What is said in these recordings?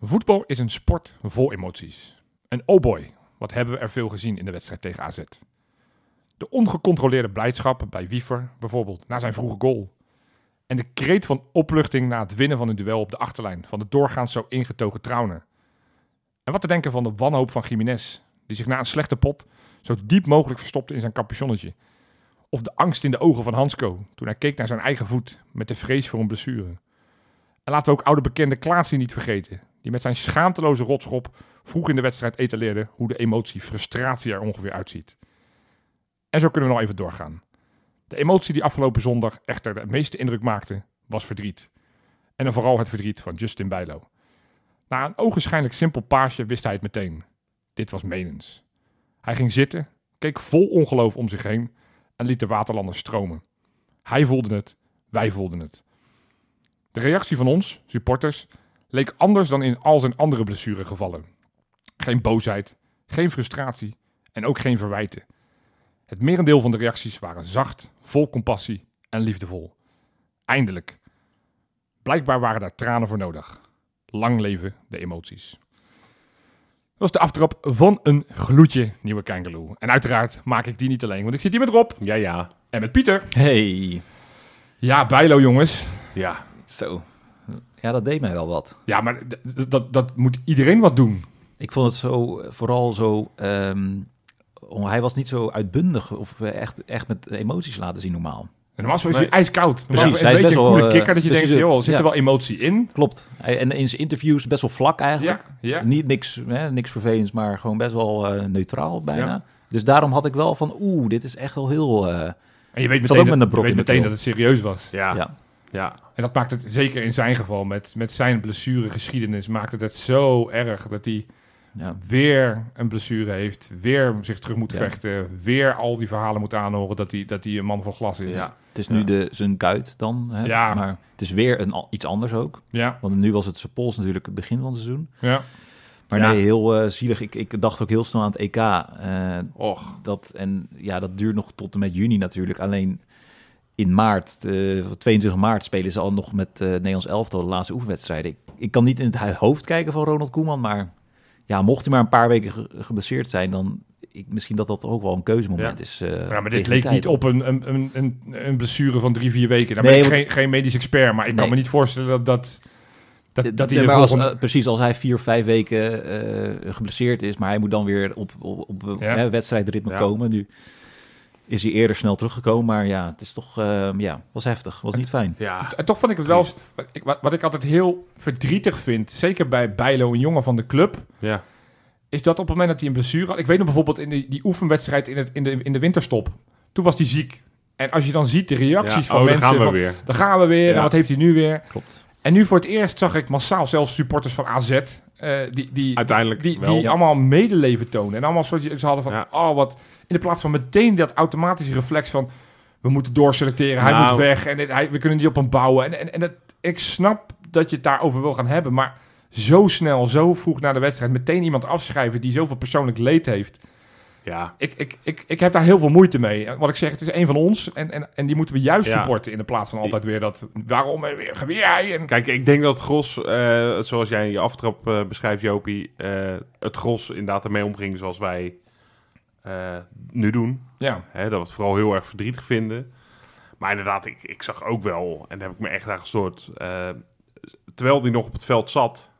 Voetbal is een sport vol emoties. En oh boy, wat hebben we er veel gezien in de wedstrijd tegen AZ. De ongecontroleerde blijdschap bij Wiever bijvoorbeeld na zijn vroege goal. En de kreet van opluchting na het winnen van een duel op de achterlijn van de doorgaans zo ingetogen Trauner. En wat te denken van de wanhoop van Jiménez, die zich na een slechte pot zo diep mogelijk verstopte in zijn capuchonnetje. Of de angst in de ogen van Hansco toen hij keek naar zijn eigen voet met de vrees voor een blessure. En laten we ook oude bekende Klaasie niet vergeten, die met zijn schaamteloze rotschop vroeg in de wedstrijd etaleerde hoe de emotie frustratie er ongeveer uitziet. En zo kunnen we nog even doorgaan. De emotie die afgelopen zondag echter de meeste indruk maakte, was verdriet. En dan vooral het verdriet van Justin Bijlo. Na een ogenschijnlijk simpel paasje wist hij het meteen. Dit was menens. Hij ging zitten, keek vol ongeloof om zich heen en liet de waterlanders stromen. Hij voelde het, wij voelden het. De reactie van ons, supporters, leek anders dan in al zijn andere blessuregevallen. Geen boosheid, geen frustratie en ook geen verwijten. Het merendeel van de reacties waren zacht, vol compassie en liefdevol. Eindelijk. Blijkbaar waren daar tranen voor nodig. Lang leven de emoties. Dat was de aftrap van een gloedje nieuwe Kangaloo. En uiteraard maak ik die niet alleen, want ik zit hier met Rob Ja, ja. en met Pieter. Hey, Ja, Bijlo jongens. Ja. Zo. Ja, dat deed mij wel wat. Ja, maar dat, dat moet iedereen wat doen. Ik vond het zo, vooral zo... ehm, oh, hij was niet zo uitbundig of eh, echt, echt met emoties laten zien normaal. En normaal is hij ijskoud. Normaal Precies, is hij een is beetje een best coole wel, eh, kikker dat je dus denkt, joh, zit ja. er wel emotie in? Klopt. Hij, en in zijn interviews best wel vlak eigenlijk. Ja, ja. Niet niks, hè, niks vervelends, maar gewoon best wel eh, neutraal bijna. Ja. Dus daarom had ik wel van, oeh, dit is echt wel heel... eh, En je weet meteen, ook dat, met een brok je weet meteen dat het serieus was. Ja. ja. En dat maakt het, zeker in zijn geval, met, met zijn blessuregeschiedenis, maakt het het zo erg dat hij ja. weer een blessure heeft, weer zich terug moet Ja. vechten, weer al die verhalen moet aanhoren dat hij, dat hij een man van glas is. Ja. Het is nu de, zijn kuit dan, hè? Ja. maar het is weer een, iets anders ook. ja, Want nu was het zijn pols natuurlijk het begin van het seizoen. ja. Maar nee, heel eh, zielig. Ik, ik dacht ook heel snel aan het EK. eh, Och. dat, en ja, dat duurt nog tot en met juni natuurlijk. Alleen in maart, eh 22 maart, spelen ze al nog met eh Nederlands elftal de laatste oefenwedstrijden. Ik, ik kan niet in het hoofd kijken van Ronald Koeman, maar ja, mocht hij maar een paar weken ge- geblesseerd zijn, dan ik, misschien dat dat ook wel een keuzemoment Ja. is. eh, Ja, maar dit leek niet op een, een, een, een, blessure van drie, vier weken. Daar Nee, ben ik want- geen, geen medisch expert, maar ik kan me niet voorstellen dat, dat, dat, dat hij Nee, de maar als, volgende... eh, precies, als hij vier of vijf weken eh, geblesseerd is, maar hij moet dan weer op, op, op Ja. hè, wedstrijdritme Ja. komen. Nu is hij eerder snel teruggekomen, maar ja, het is toch, eh, ja, was heftig, was niet fijn. Ja. En toch vond ik het wel... Ik, wat, wat ik altijd heel verdrietig vind, zeker bij Bijlo, een jongen van de club... Ja. is dat op het moment dat hij een blessure had... Ik weet nog bijvoorbeeld in die, die oefenwedstrijd in, het, in, de, in de winterstop. Toen was hij ziek. En als je dan ziet de reacties Ja. van Oh, daar mensen... gaan we van, weer. Dan gaan we weer. Ja. En wat heeft hij nu weer? Klopt. En nu voor het eerst zag ik massaal zelfs supporters van AZ... eh, die, die, Uiteindelijk die, wel. die Ja. allemaal medeleven tonen. En allemaal soort, ze hadden van... Ja. Oh, wat... In de plaats van meteen dat automatische reflex van... We moeten doorselecteren. Hij Nou. moet weg. En hij, we kunnen niet op hem bouwen. En, en, en dat, ik snap dat je het daarover wil gaan hebben. Maar zo snel, zo vroeg na de wedstrijd... meteen iemand afschrijven die zoveel persoonlijk leed heeft... Ja. Ik, ik, ik, ik heb daar heel veel moeite mee. Wat ik zeg, het is een van ons. En, en, en die moeten we juist Ja. supporten. In de plaats van altijd weer dat... Waarom weer, weer hij? En, Kijk, ik denk dat gros, eh, zoals jij in je aftrap eh, beschrijft, Jopie, eh, het gros inderdaad ermee omging zoals wij eh, nu doen. ja. Hè, dat we het vooral heel erg verdrietig vinden. Maar inderdaad, ik, ik zag ook wel, en daar heb ik me echt aan gestoord, eh, terwijl die nog op het veld zat,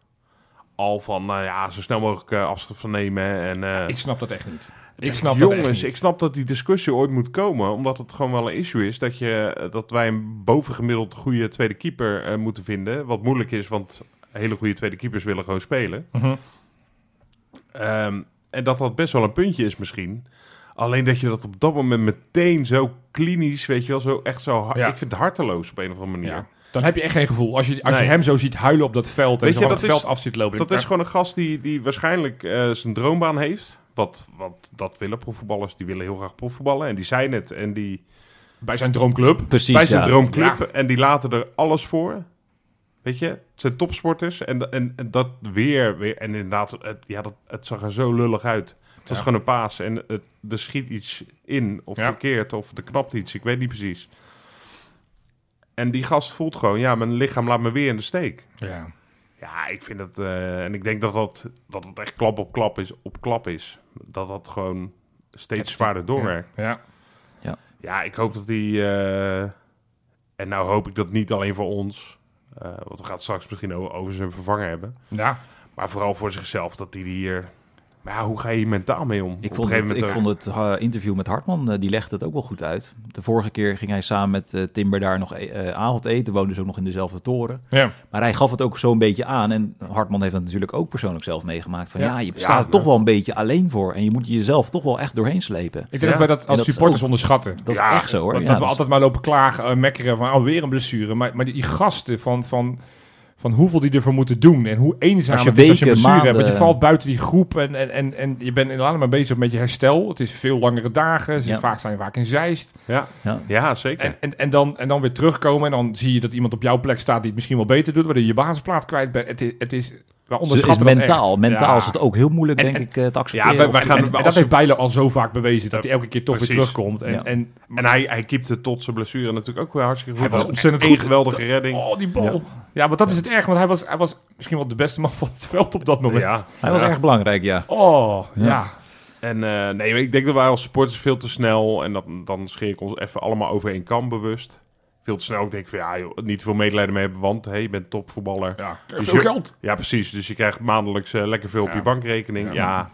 al van, nou ja, zo snel mogelijk eh, afscheid van nemen. En, Ik snap dat echt niet. Ik snap dat echt Jongens, niet. ik snap dat die discussie ooit moet komen, omdat het gewoon wel een issue is dat, je, dat wij een bovengemiddeld goede tweede keeper moeten vinden. Wat moeilijk is, want hele goede tweede keepers willen gewoon spelen. Ehm, en dat dat best wel een puntje is misschien. Alleen dat je dat op dat moment meteen zo klinisch, weet je wel, zo echt zo hard. Ja. Ik vind het harteloos op een of andere manier. Ja. Dan heb je echt geen gevoel. Als je, als je hem zo ziet huilen op dat veld en Weet zo je, het dat is- veld af zit lopen. Dat is gewoon een gast die, die waarschijnlijk eh, zijn droombaan heeft. Wat, wat dat willen profvoetballers. Die willen heel graag profvoetballen. En die zijn het. En die bij zijn droomclub. Precies, bij zijn ja. droomclub. Ja. En die laten er alles voor. Weet je, het zijn topsporters. En, en, en dat weer, weer. En inderdaad, het, ja, dat, het zag er zo lullig uit. Het was Ja. gewoon een paas. En het, er schiet iets in. Of Ja. verkeerd. Of er knapt iets. Ik weet niet precies. En die gast voelt gewoon, ja, mijn lichaam laat me weer in de steek. Ja. Ja, ik vind het. eh, en ik denk dat dat, dat het echt klap op klap is. Op klap is. Dat dat gewoon steeds zwaarder doorwerkt. Ja. Ja, ik hoop dat hij. eh, en nou hoop ik dat niet alleen voor ons. Eh, want we gaan het straks misschien over, over zijn vervanger hebben. ja. Maar vooral voor zichzelf dat hij hier. Maar ja, hoe ga je hier mentaal mee om? Ik Op vond het, ik vond het eh, interview met Hartman, eh, die legde het ook wel goed uit. De vorige keer ging hij samen met eh, Timber daar nog eh, avondeten, woonden ze ook nog in dezelfde toren. ja. Maar hij gaf het ook zo'n beetje aan. En Hartman heeft dat natuurlijk ook persoonlijk zelf meegemaakt. Van Ja. ja, je Ja, staat er toch wel een beetje alleen voor. En je moet je jezelf toch wel echt doorheen slepen. Ik denk Ja. dat wij dat als dat supporters ook- onderschatten. Dat Ja, is echt zo hoor. Want Ja, dat we altijd maar lopen klagen en mekkeren van oh, weer een blessure. Maar, maar die gasten van, van, van hoeveel die ervoor moeten doen en hoe eenzaam Als je het is als je blessure hebt. Want je valt buiten die groep en, en, en, en je bent alleen maar bezig met je herstel. Het is veel langere dagen. Ze Ja. vaak zijn vaak in Zeist. Ja, Ja. ja zeker. En, en, en, dan, en dan weer terugkomen en dan zie je dat iemand op jouw plek staat die het misschien wel beter doet, waardoor je je basisplaats kwijt bent. Het is, het is, we Dus onderschatten mentaal. echt. Mentaal Ja. is het ook heel moeilijk, En- denk en- ik, eh, te accepteren. Ja, wij- wij gaan- En, als dat heeft Bijlo al zo vaak bewezen, dat hij elke keer toch weer terugkomt. En, Ja. en, En hij, hij keepte tot zijn blessure natuurlijk ook wel hartstikke goed. Hij was Een- ontzettend een goed. geweldige redding. Oh, die bal. Ja, want dat is het erg, want hij was, hij was misschien wel de beste man van het veld op dat moment. ja. Hij was erg belangrijk, ja. Oh, ja. Ja. En eh, nee, ik denk dat wij als supporters veel te snel, en dat, dan scheer ik ons even allemaal over één kam bewust. Veel te snel. Ik denk van ja, joh, niet veel medelijden mee hebben, want hey, je bent topvoetballer. Ja, Dus veel je- geld. Ja, precies. Dus je krijgt maandelijks eh, lekker veel op Ja. je bankrekening. Ja. Ja,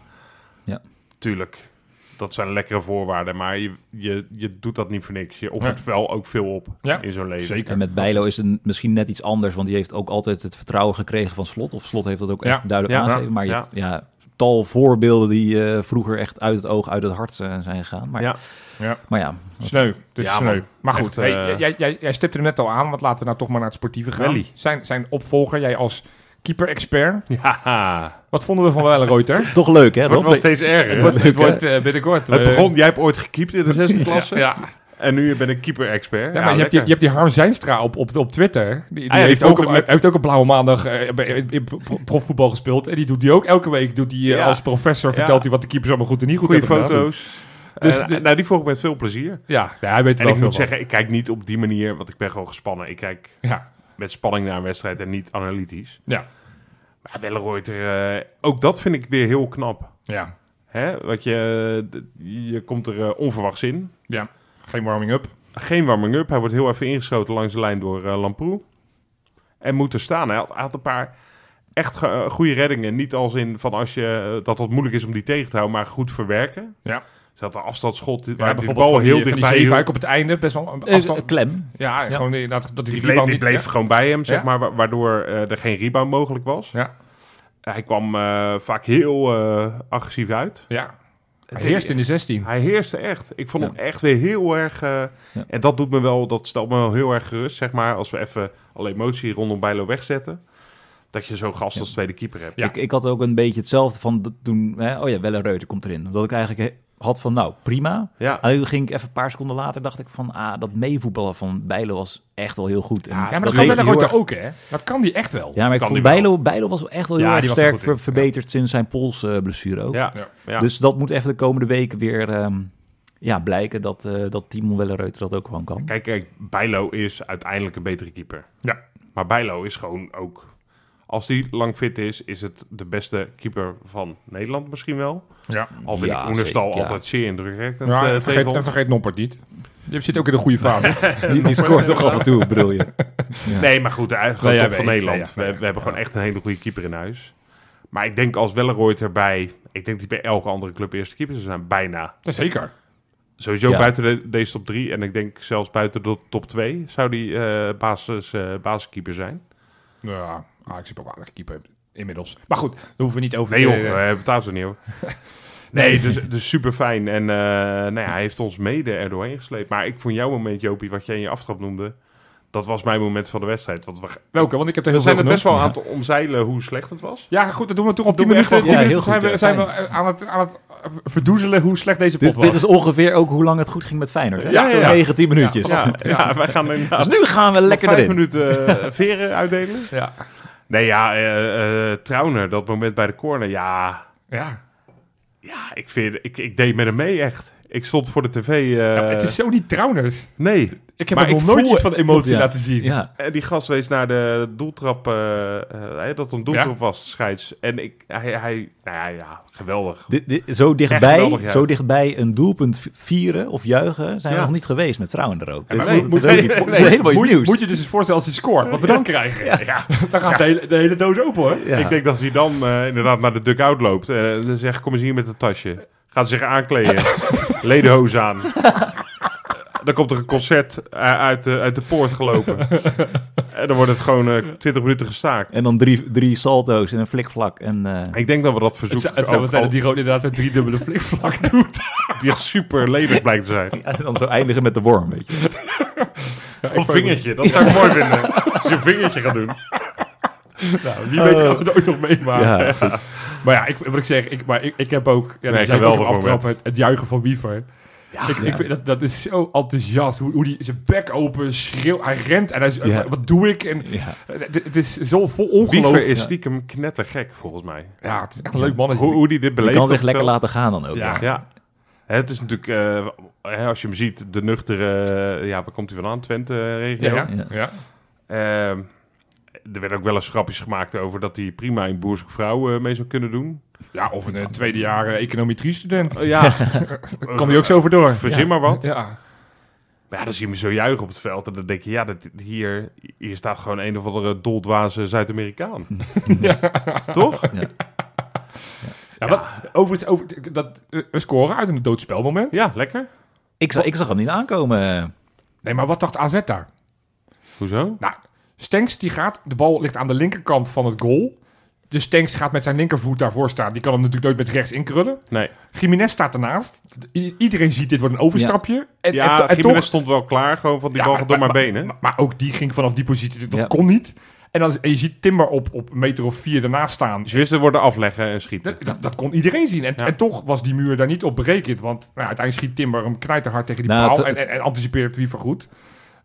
Ja. tuurlijk. Dat zijn lekkere voorwaarden, maar je, je, je doet dat niet voor niks. Je offert Nee. wel ook veel op Ja, in zo'n leven. zeker. En met Bijlo is het misschien net iets anders, want die heeft ook altijd het vertrouwen gekregen van Slot. Of Slot heeft dat ook Ja. echt duidelijk Ja. aangegeven. Maar je Ja. hebt ja, tal voorbeelden die eh, vroeger echt uit het oog, uit het hart eh, zijn gegaan. Maar Ja. Ja. maar ja Sneu. Het is Ja, sneu. Maar goed, Echt, hey, eh, jij, jij, jij stipte er net al aan, want laten we nou toch maar naar het sportieve gaan. Welly. Zijn, zijn opvolger, jij als keeper-expert. Ja, Wat vonden we van Wellenreuter? toch leuk hè het wordt wel steeds erger. het wordt, het wordt binnenkort... Het begon, jij hebt ooit gekiept in de zesde klasse. Ja, En nu ben ik keeper-expert. Ja, maar je, hebt die, je hebt die Harm Zijnstra op, op, op Twitter. Die, die Ah ja, heeft, ook, met- hij heeft ook op Blauwe Maandag eh, in, profvoetbal gespeeld. En die doet die ook elke week. Doet die, eh, als professor vertelt hij wat de keepers allemaal goed en niet goed Goede hebben foto's. Dus Dus de- nou, die volg ik met veel plezier. Ja, ja, hij weet En wel ik moet van. zeggen, ik kijk niet op die manier, want ik ben gewoon gespannen. Ik kijk Ja, met spanning naar een wedstrijd en niet analytisch. ja, Maar Wellenreuter, eh ook dat vind ik weer heel knap. ja, Hè? Want je, je komt er eh, onverwachts in. ja. Geen warming-up. Geen warming-up. Hij wordt heel even ingeschoten langs de lijn door eh Lamproe. En moet er staan. Hij had, een paar echt ge- eh, goede reddingen. Niet als in van als je, eh, dat het moeilijk is om die tegen te houden, maar goed verwerken. Ja. Ze had een afstandsschot waar Ja, bijvoorbeeld bal van heel dichtbij hield. op het einde. Best wel een afstand. een klem. ja, Ja. gewoon inderdaad dat die, Die bleef, die niet... bleef gewoon bij hem, zeg Ja. maar, wa- waardoor er geen rebound mogelijk was. Ja, Hij kwam eh, vaak heel eh, agressief uit. ja. Hij heerst in de 16. Hij heerste echt. Ik vond Ja. hem echt weer heel erg... eh, Ja. En dat doet me wel, dat stelt me wel heel erg gerust, zeg maar. Als we even alle emotie rondom Bijlo wegzetten. Dat je zo'n gast als tweede keeper hebt. Ja. Ik, ik had ook een beetje hetzelfde van toen, hè, oh ja, Welle Reuter komt erin. Dat ik eigenlijk had van, nou, prima. Ja. Alleen toen ging ik even een paar seconden later, dacht ik van, ah, dat meevoetballen van Bijlo was echt wel heel goed. En Ja, maar dat dat kan Reuter erg- ook, hè? Dat kan die echt wel. ja, maar ik vond. Bijlo, Bijlo was echt wel heel Ja, erg er sterk ver- verbeterd sinds zijn polsblessure ook. Ja. Dus dat moet even de komende weken weer ehm, ja, blijken dat, eh dat Timon Welle Reuter dat ook gewoon kan. Kijk, kijk, Bijlo is uiteindelijk een betere keeper. Ja. Maar Bijlo is gewoon ook... Als die lang fit is, is het de beste keeper van Nederland misschien wel. Ja. Al vind Ja, ik Oenerstal zeker, ja. altijd zeer indrukwekkend Ja, eh, en tegen vergeet, en vergeet Noppert niet. Je zit ook in de goede fase. Die, die scoort toch af en toe, bedoel je? Nee, maar goed, Nee, jij top van. Nederland. Nee, we, we hebben Ja. gewoon echt een hele goede keeper in huis. Maar ik denk als Welleroyd erbij... Ik denk dat hij bij elke andere club eerste keeper zou zijn. Bijna. Zeker. Sowieso Ja. buiten de- deze top 3. En ik denk zelfs buiten de top 2 zou die eh, basis, eh, basiskeeper zijn. Ja, Ajax heeft ook een aardige keeper inmiddels. Maar goed, daar hoeven we niet over Nee te... joh, we hebben het daar zo niet over. Nee, dus, dus super fijn. En eh, nou ja, hij heeft ons mede er doorheen gesleept. Maar ik vond jouw moment, Jopie, wat jij in je aftrap noemde... dat was mijn moment van de wedstrijd. Want we, Welke? Want ik heb er we heel zijn veel het best wel aan het omzeilen hoe slecht het was. Ja, goed, dat doen we toch al 10 Doen we minuten. echt 10 wel. Ja, minuten heel zijn goed, we, zijn we aan, het, aan het verdoezelen hoe slecht deze pot Dit, was. dit is ongeveer ook hoe lang het goed ging met Feyenoord. Hè? Ja, ja, Zo'n ja. 9, 10 minuutjes. Ja, ja, wij gaan Dus nu gaan we lekker vijf erin. minuten eh, veren uitdelen. Ja. Nee, ja, Trauner, dat moment bij de corner, ja... Ja. Ja, ik, vind, ik, ik deed met hem mee, echt. Ik stond voor de tv... eh, Ja, het is zo niet Trauners. Nee, Ik heb Maar nog nooit voel- iets van emotie Ja. laten zien. Ja, En die gast wees naar de doeltrap, hè, dat een doeltrap was, scheids. En ik, hij, hij, nou ja, ja geweldig. dit, dit, zo, dichtbij, geweldig, ja. zo dichtbij een doelpunt vieren of juichen zijn we nog niet geweest met vrouwen er ook. Dus nee, moet- ook nee, nee, helemaal moet, nieuws. moet je dus eens voorstellen als hij scoort, wat we dan krijgen. Ja. Dan gaat de, hele, de hele doos open hoor. Ja. Ik denk dat hij dan eh, inderdaad naar de dugout loopt. dan zegt, kom eens hier met een tasje. Gaat zich aankleden. Ledenhoos aan. Dan komt er een concert eh, uit de, uit de poort gelopen. en dan wordt het gewoon eh 20 minuten gestaakt. En dan drie, drie salto's en een flikvlak. En, eh, Ik denk dat we dat Het, verzoek zou- het zou wel ook zijn dat die gewoon inderdaad een driedubbele flikvlak doet. die echt super ledig blijkt te zijn. en dan zo eindigen met de worm, weet je. Ja, vingertje, dat zou ik mooi vinden. Als je een vingertje gaat doen. Nou, wie weet gaan we het ooit nog meemaken. Ja, goed. Maar ja, ik, wat ik zeg, ik, maar ik, ik heb ook, ja, Nee, ik aftrap, het, het juichen van Wiever. Ja, ik, ja. ik vind dat, dat is zo enthousiast, hoe, hoe die zijn bek open schreeuwt, hij rent en hij Ja. wat doe ik? En ja. het, het is zo vol ongeloof. Wiever is stiekem knettergek, volgens mij. Ja, het is echt een leuk mannetje. Hoe, hoe die dit Je beleeft. kan zich lekker laten gaan dan ook. Ja. Het is natuurlijk, eh, hè, als je hem ziet, de nuchtere, eh, ja, waar komt hij vandaan? Twente-regio. ja, Ja. ja. Er werden ook wel eens grapjes gemaakt over dat hij prima in Boerse Vrouw eh, mee zou kunnen doen. Ja, of een eh, tweede jaar eh, econometrie-student. Eh, ja, Kan die ook zo over door. verzin maar wat. Ja, Maar ja, dan zie je me zo juichen op het veld. En dan denk je, ja, dat, hier, hier staat gewoon een of andere doldwaze Zuid-Amerikaan. Toch? ja, Wat, overigens, over, dat, we scoren uit een doodspelmoment. Ja, lekker. Ik, zag, ik zag hem niet aankomen. Nee, maar wat dacht AZ daar? Hoezo? Nou, Stenks die gaat, de bal ligt aan de linkerkant van het goal. Dus Stenks gaat met zijn linkervoet daarvoor staan. Die kan hem natuurlijk nooit met rechts inkrullen. Nee. Jiménez staat ernaast. I- iedereen ziet dit wordt een overstapje. En, Ja, en, en Jiménez toch- stond wel klaar, gewoon van die Ja, bal gaat door mijn maar, benen. Maar, maar ook die ging vanaf die positie. Dat Ja. kon niet. En, dan, en je ziet Timber op, op een meter of vier ernaast staan. Dus wisten worden afleggen en schieten. Dat, dat, dat kon iedereen zien. En, Ja. en toch was die muur daar niet op berekend. Want nou, uiteindelijk schiet Timber hem knijterhard tegen die Nou, paal. En, en, en anticipeert wie goed.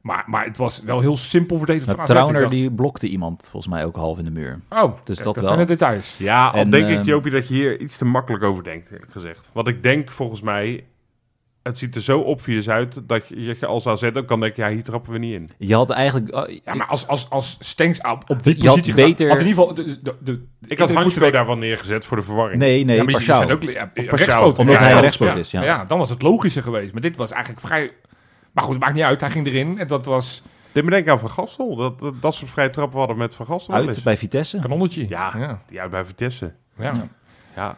Maar, maar het was wel heel simpel verdedigd. Ik Trauner die blokte iemand volgens mij ook half in de muur. Oh, Dus kijk, dat dat wel. zijn de details. Ja, al En, denk ik, ehm, Jopie, dat je hier iets te makkelijk over denkt, eerlijk gezegd. Want ik denk volgens mij, het ziet er zo obvious uit dat je, dat je als AZ ook kan denken, ja, hier trappen we niet in. Je had eigenlijk... oh, Ja, maar als, als, als Stenks op op die Je had positie gaat, beter- had in ieder geval... De, de, de, de- Ik had Hansko daar wel neergezet voor de verwarring. Nee, nee, Ja, maar je- ook ja, rechtspoot. Omdat Ja, hij ja, rechtspoot ja. is, ja. Ja, dan was het logischer geweest. Maar dit was eigenlijk vrij... Maar goed, het maakt niet uit. Hij ging erin. En dat was Dit me denken aan Van Gastel. Dat, dat, dat soort vrije trappen hadden met Van Gastel. Uit bij Vitesse. kanonnetje. Ja, ja. die uit bij Vitesse. ja. Ja. Ja.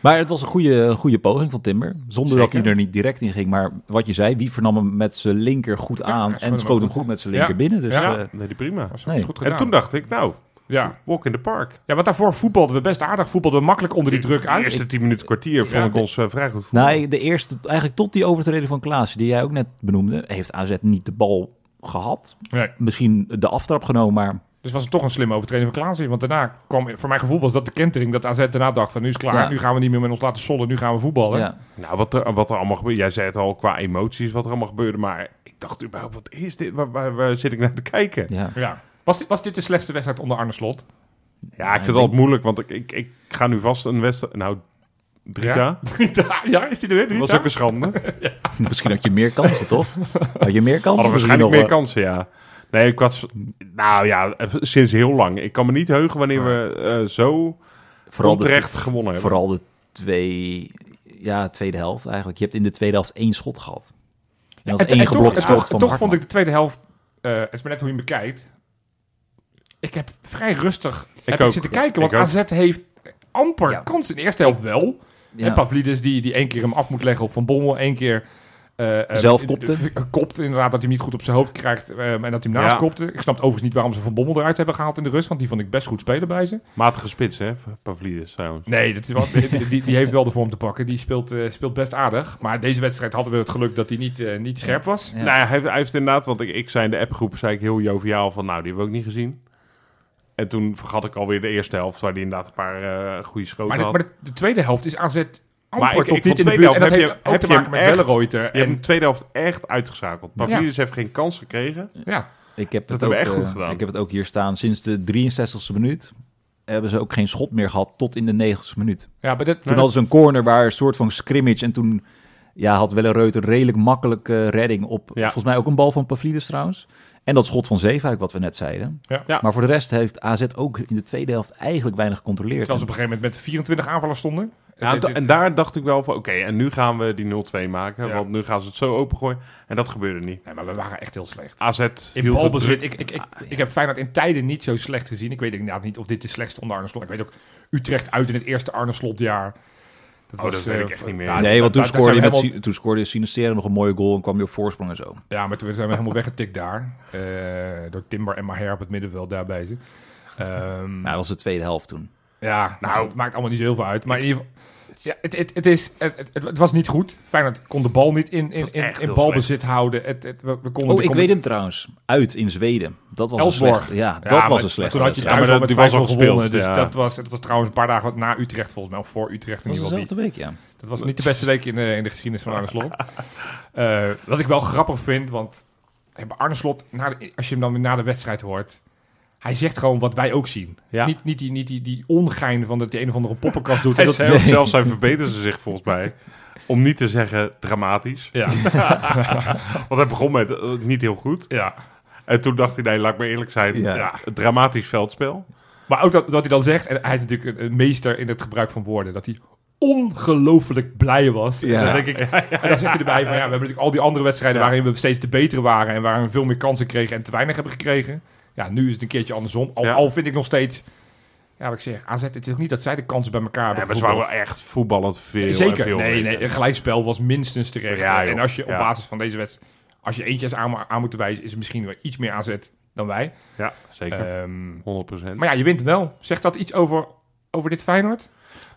Maar het was een goede, goede poging van Timber. Zonder dat hij er niet direct in ging. Maar wat je zei, wie vernam hem met zijn linker goed aan. en schoot hem goed. met zijn Ja. linker binnen. Dus Ja. eh, Nee, die prima. Was Nee. goed gedaan. En toen dacht ik, nou, ja. walk in the park. ja, want daarvoor voetbalden we best aardig. Voetbalden we makkelijk onder die druk De uit. eerste 10 minuten kwartier vond Ja. ik ons eh, vrij goed voetballen. nou, de eerste, eigenlijk tot die overtreding van Klaassen, die jij ook net benoemde, heeft AZ niet de bal gehad. Nee. Misschien de aftrap genomen, maar Dus was het toch een slimme overtreding van Klaasie. Want daarna kwam, voor mijn gevoel was dat de kentering. Dat AZ daarna dacht van nu is het klaar. Ja. Nu gaan we niet meer met ons laten sollen. Nu gaan we voetballen. ja. Nou, wat er, wat er allemaal gebeurde. Jij zei het al qua emoties, wat er allemaal gebeurde. Maar ik dacht überhaupt, wat is dit? Waar, waar, waar zit ik naar te kijken? ja. Ja. Was, dit, was dit de slechtste wedstrijd onder Arne Slot? Ja, ik vind het altijd moeilijk, want ik, ik, ik ga nu vast een wedstrijd... Nou, 3K? Ja? ja, is die er weer? Dat was Drita? ook een schande. Misschien had je meer kansen, toch? Had je meer kansen? Hadden Misschien waarschijnlijk nog meer kansen, ja. Nee, ik was... Nou ja, sinds heel lang. Ik kan me niet heugen wanneer we eh, zo Vooral de, onterecht gewonnen hebben. vooral de twee, ja, tweede helft eigenlijk. Je hebt in de tweede helft één schot gehad. En dat En, was één en toch, geblokt en schot toch, van toch vond ik de tweede helft, eh, het is maar net hoe je hem bekijkt. Ik heb vrij rustig heb ik ook. zitten kijken, want Ik ook. AZ heeft amper Ja. kansen. In de eerste helft wel. Ja. En Pavlidis die, die één keer hem af moet leggen op Van Bommel, één keer eh, eh, Zelf kopte. Kopt inderdaad, dat hij hem niet goed op zijn hoofd krijgt eh, en dat hij hem naast Ja. kopte. Ik snap overigens niet waarom ze Van Bommel eruit hebben gehaald in de rust, want die vond ik best goed spelen bij ze. Matige spits, hè? Pavlidis trouwens. Nee, dat is wel, die, die, die heeft wel de vorm te pakken. Die speelt, eh, speelt best aardig. Maar deze wedstrijd hadden we het geluk dat hij niet, niet scherp was. Ja. Nou ja, hij heeft, hij heeft inderdaad, want ik, ik zei in de appgroep, zei ik heel joviaal van, nou, die hebben we ook niet gezien. En toen vergat ik alweer de eerste helft, waar hij inderdaad een paar eh goede schoten Maar, de, had. maar de, de tweede helft is AZ amper Maar ik- tot ik niet in de tweede buurt. En dat helft heeft heb je- ook heb te je maken met Wellenreuter. Je hebt de tweede helft echt uitgeschakeld. Pavlidis heeft geen kans gekregen. ja, Ik heb Dat het hebben ook, we echt goed eh, gedaan. Ik heb het ook hier staan. Sinds de 63ste minuut hebben ze ook geen schot meer gehad tot in de 90ste minuut. ja, maar dat, Toen hadden ze een corner waar een soort van scrimmage en toen ja, had Wellenreuter een redelijk makkelijke redding op Ja. volgens mij ook een bal van Pavlidis trouwens. En dat schot van Zeefuik wat we net zeiden. Ja. Ja. Maar voor de rest heeft AZ ook in de tweede helft eigenlijk weinig gecontroleerd. terwijl ze op een gegeven moment met 24 aanvallers stonden. Ja, Het- da- het- en daar dacht ik wel van, oké, en nu gaan we die 0-2 maken. Ja. Want nu gaan ze het zo opengooien. En dat gebeurde niet. nee, maar we waren echt heel slecht. AZ In hield het balbezit, druk. ik, ik, ik, ik heb Feyenoord in tijden niet zo slecht gezien. Ik weet inderdaad niet of dit de slechtste onder Arne Slot. Ik weet ook Utrecht uit in het eerste Arne Slotjaar. Dat Oh, dat weet eh, ik echt niet meer. nee, want toen scoorde, je helemaal- toen scoorde nog een mooie goal en kwam je op voorsprong en zo. Ja, maar toen zijn we helemaal weggetikt daar. Eh, door Timber en Maher op het middenveld daarbij. Ehm, Nou, dat was de tweede helft toen. Ja, nou, het maakt allemaal niet zo heel veel uit. Maar in ieder geval, ja, het, het, het, is, het, het, het was niet goed. Feyenoord kon de bal niet in, in, in, in balbezit houden. Het, het, we, we konden, Oh, ik konden- weet hem trouwens. Uit in Zweden. Dat was Elsborg. een slecht. Ja, Ja, dat maar- was een slecht. Toen had je Ja, thuis met die was 5 al gewonnen. gespeeld, Dus ja. dat, was, dat was trouwens een paar dagen na Utrecht volgens mij. Of voor Utrecht in Dat ieder was geval dezelfde week, ja. Dat was niet de beste week in de, in de geschiedenis van Arne Slot. Eh, wat ik wel grappig vind, want hey, bij Arne Slot, na de- als je hem dan weer na de wedstrijd hoort... Hij zegt gewoon wat wij ook zien. Ja. Niet, niet, die, niet die, die ongein van dat hij een of andere poppenkast doet. Hij En dat, zei ook zelfs, zijn verbeteren ze zich volgens mij. Om niet te zeggen dramatisch. ja, Want hij begon met eh, niet heel goed. ja. En toen dacht hij, nee, laat ik maar eerlijk zijn. Ja. Dramatisch veldspel. Maar ook dat, wat hij dan zegt, en hij is natuurlijk een, meester in het gebruik van woorden, dat hij ongelooflijk blij was. Ja. En dan denk ik, en dan zegt hij erbij van ja, we hebben natuurlijk al die andere wedstrijden Ja. waarin we steeds te beter waren en waarin we veel meer kansen kregen en te weinig hebben gekregen. Ja, nu is het een keertje andersom. Al, Ja. al vind ik nog steeds, ja, wat ik zeg, AZ, het is ook niet dat zij de kansen bij elkaar Ja, hebben maar ze waren echt voetballend veel. Zeker, veel nee, nee, een gelijkspel was minstens terecht. Ja, en als je op Ja. basis van deze wedstrijd, als je eentje aan, aan moet wijzen, is het misschien wel iets meer AZ dan wij. Ja, zeker. Ehm, 100%. maar ja, je wint wel. Zegt dat iets over, over dit Feyenoord?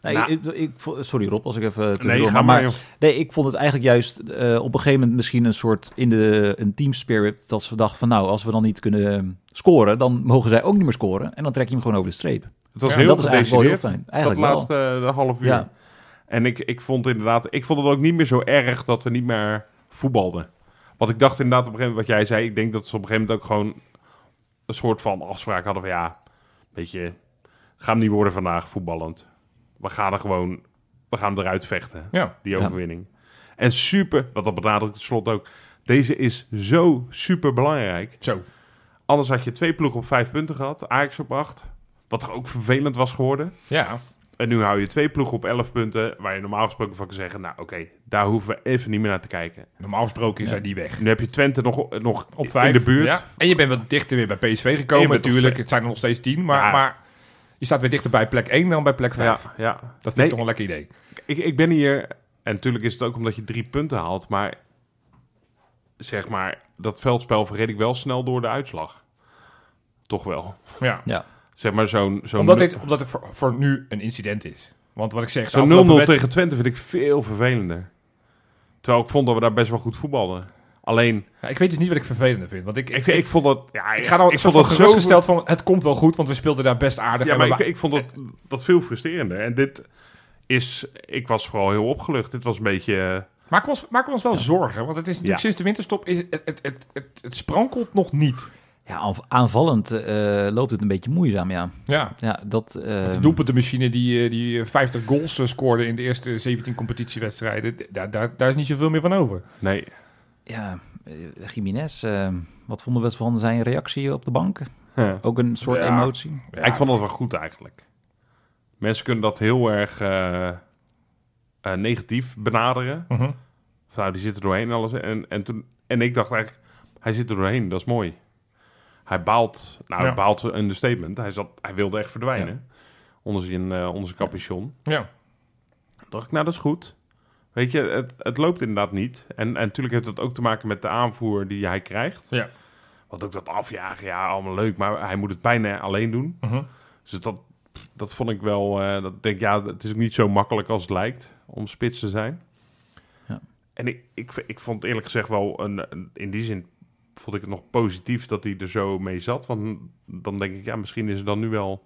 Nee, Nou. ik, sorry Rob, als ik even nee, ga maar. Nee, ik vond het eigenlijk juist eh, op een gegeven moment misschien een soort in de een team spirit dat ze dachten van nou, als we dan niet kunnen scoren, dan mogen zij ook niet meer scoren en dan trek je hem gewoon over de streep. Het was Ja, heel dat is eigenlijk wel heel fijn. Eigenlijk dat laatste eh, half uur. Ja. En ik, ik vond inderdaad, ik vond het ook niet meer zo erg dat we niet meer voetbalden. Want ik dacht inderdaad op een gegeven moment, wat jij zei, ik denk dat ze op een gegeven moment ook gewoon een soort van afspraak hadden van ja, weet je, ga hem niet worden vandaag voetballend. We gaan er gewoon, we gaan hem eruit vechten, Ja. die Ja. overwinning. En super, wat dat benadrukt het slot ook, deze is zo super belangrijk. Zo. Anders had je twee ploegen op vijf punten gehad, Ajax op acht, wat toch ook vervelend was geworden. Ja. En nu hou je twee ploegen op 11 punten, waar je normaal gesproken van kan zeggen, nou oké, daar hoeven we even niet meer naar te kijken. Normaal gesproken is Ja. hij die weg. Nu heb je Twente nog, nog Op vijf. in de buurt. Ja. En je bent wat dichter weer bij PSV gekomen natuurlijk. Het zijn er nog steeds tien. Maar, Ja. maar je staat weer dichter bij plek 1 dan bij plek 5. ja, ja. Dat vind Nee. ik toch een lekker idee. Ik, ik ben hier, en natuurlijk is het ook omdat je drie punten haalt, maar zeg maar, dat veldspel verreed ik wel snel door de uitslag. Toch wel. Ja. Ja. Zeg maar zo'n zo'n Omdat, dit, omdat het voor, voor nu een incident is. Want wat ik zeg... zo'n 0-0 afgelopen wedst- tegen Twente vind ik veel vervelender. Terwijl ik vond dat we daar best wel goed voetbalden. Alleen, Ja, ik weet dus niet wat ik vervelender vind. Want ik, ik, ik vond dat... Ja, ik ga dan ik vond dat gerustgesteld van... Het komt wel goed, want we speelden daar best aardig. Ja, maar ik, ik vond dat, dat veel frustrerender. En dit is... Ik was vooral heel opgelucht. Dit was een beetje... eh, Maken we ons, maken we ons wel zorgen. Want het is natuurlijk Ja. sinds de winterstop... Is het, het, het, het, het, het sprankelt nog niet. Ja, aanv- aanvallend eh, loopt het een beetje moeizaam, ja. Ja. Ja, dat... eh, De doelpuntenmachine die, die eh, 50 goals scoorde in de eerste 17 competitiewedstrijden. Daar, daar, daar is niet zoveel meer van over. nee, ja, eh, Jiménez, eh, wat vonden we van zijn reactie op de bank? Ja. Ook een soort Ja. emotie. Ja, Ik vond dat wel goed eigenlijk. Mensen kunnen dat heel erg eh, eh, negatief benaderen. Mhm. Van, nou, die zitten doorheen en alles. En, en, toen, en ik dacht eigenlijk, hij zit er doorheen, dat is mooi. Hij baalt, nou, Ja. hij baalt een statement. Hij, zat, hij wilde echt verdwijnen onder zijn, eh, onder zijn capuchon. Ja. Toen dacht ik, nou, dat is goed. Weet je, het, het loopt inderdaad niet. En, en natuurlijk heeft dat ook te maken met de aanvoer die hij krijgt. Ja. Want ook dat afjagen, ja, allemaal leuk. Maar hij moet het bijna alleen doen. Mhm. Dus dat, dat vond ik wel... eh, dat denk, ja, het is ook niet zo makkelijk als het lijkt om spits te zijn. Ja. En ik, ik, ik vond eerlijk gezegd wel... Een, een- in die zin vond ik het nog positief dat hij er zo mee zat. Want dan denk ik, ja, misschien is het dan nu wel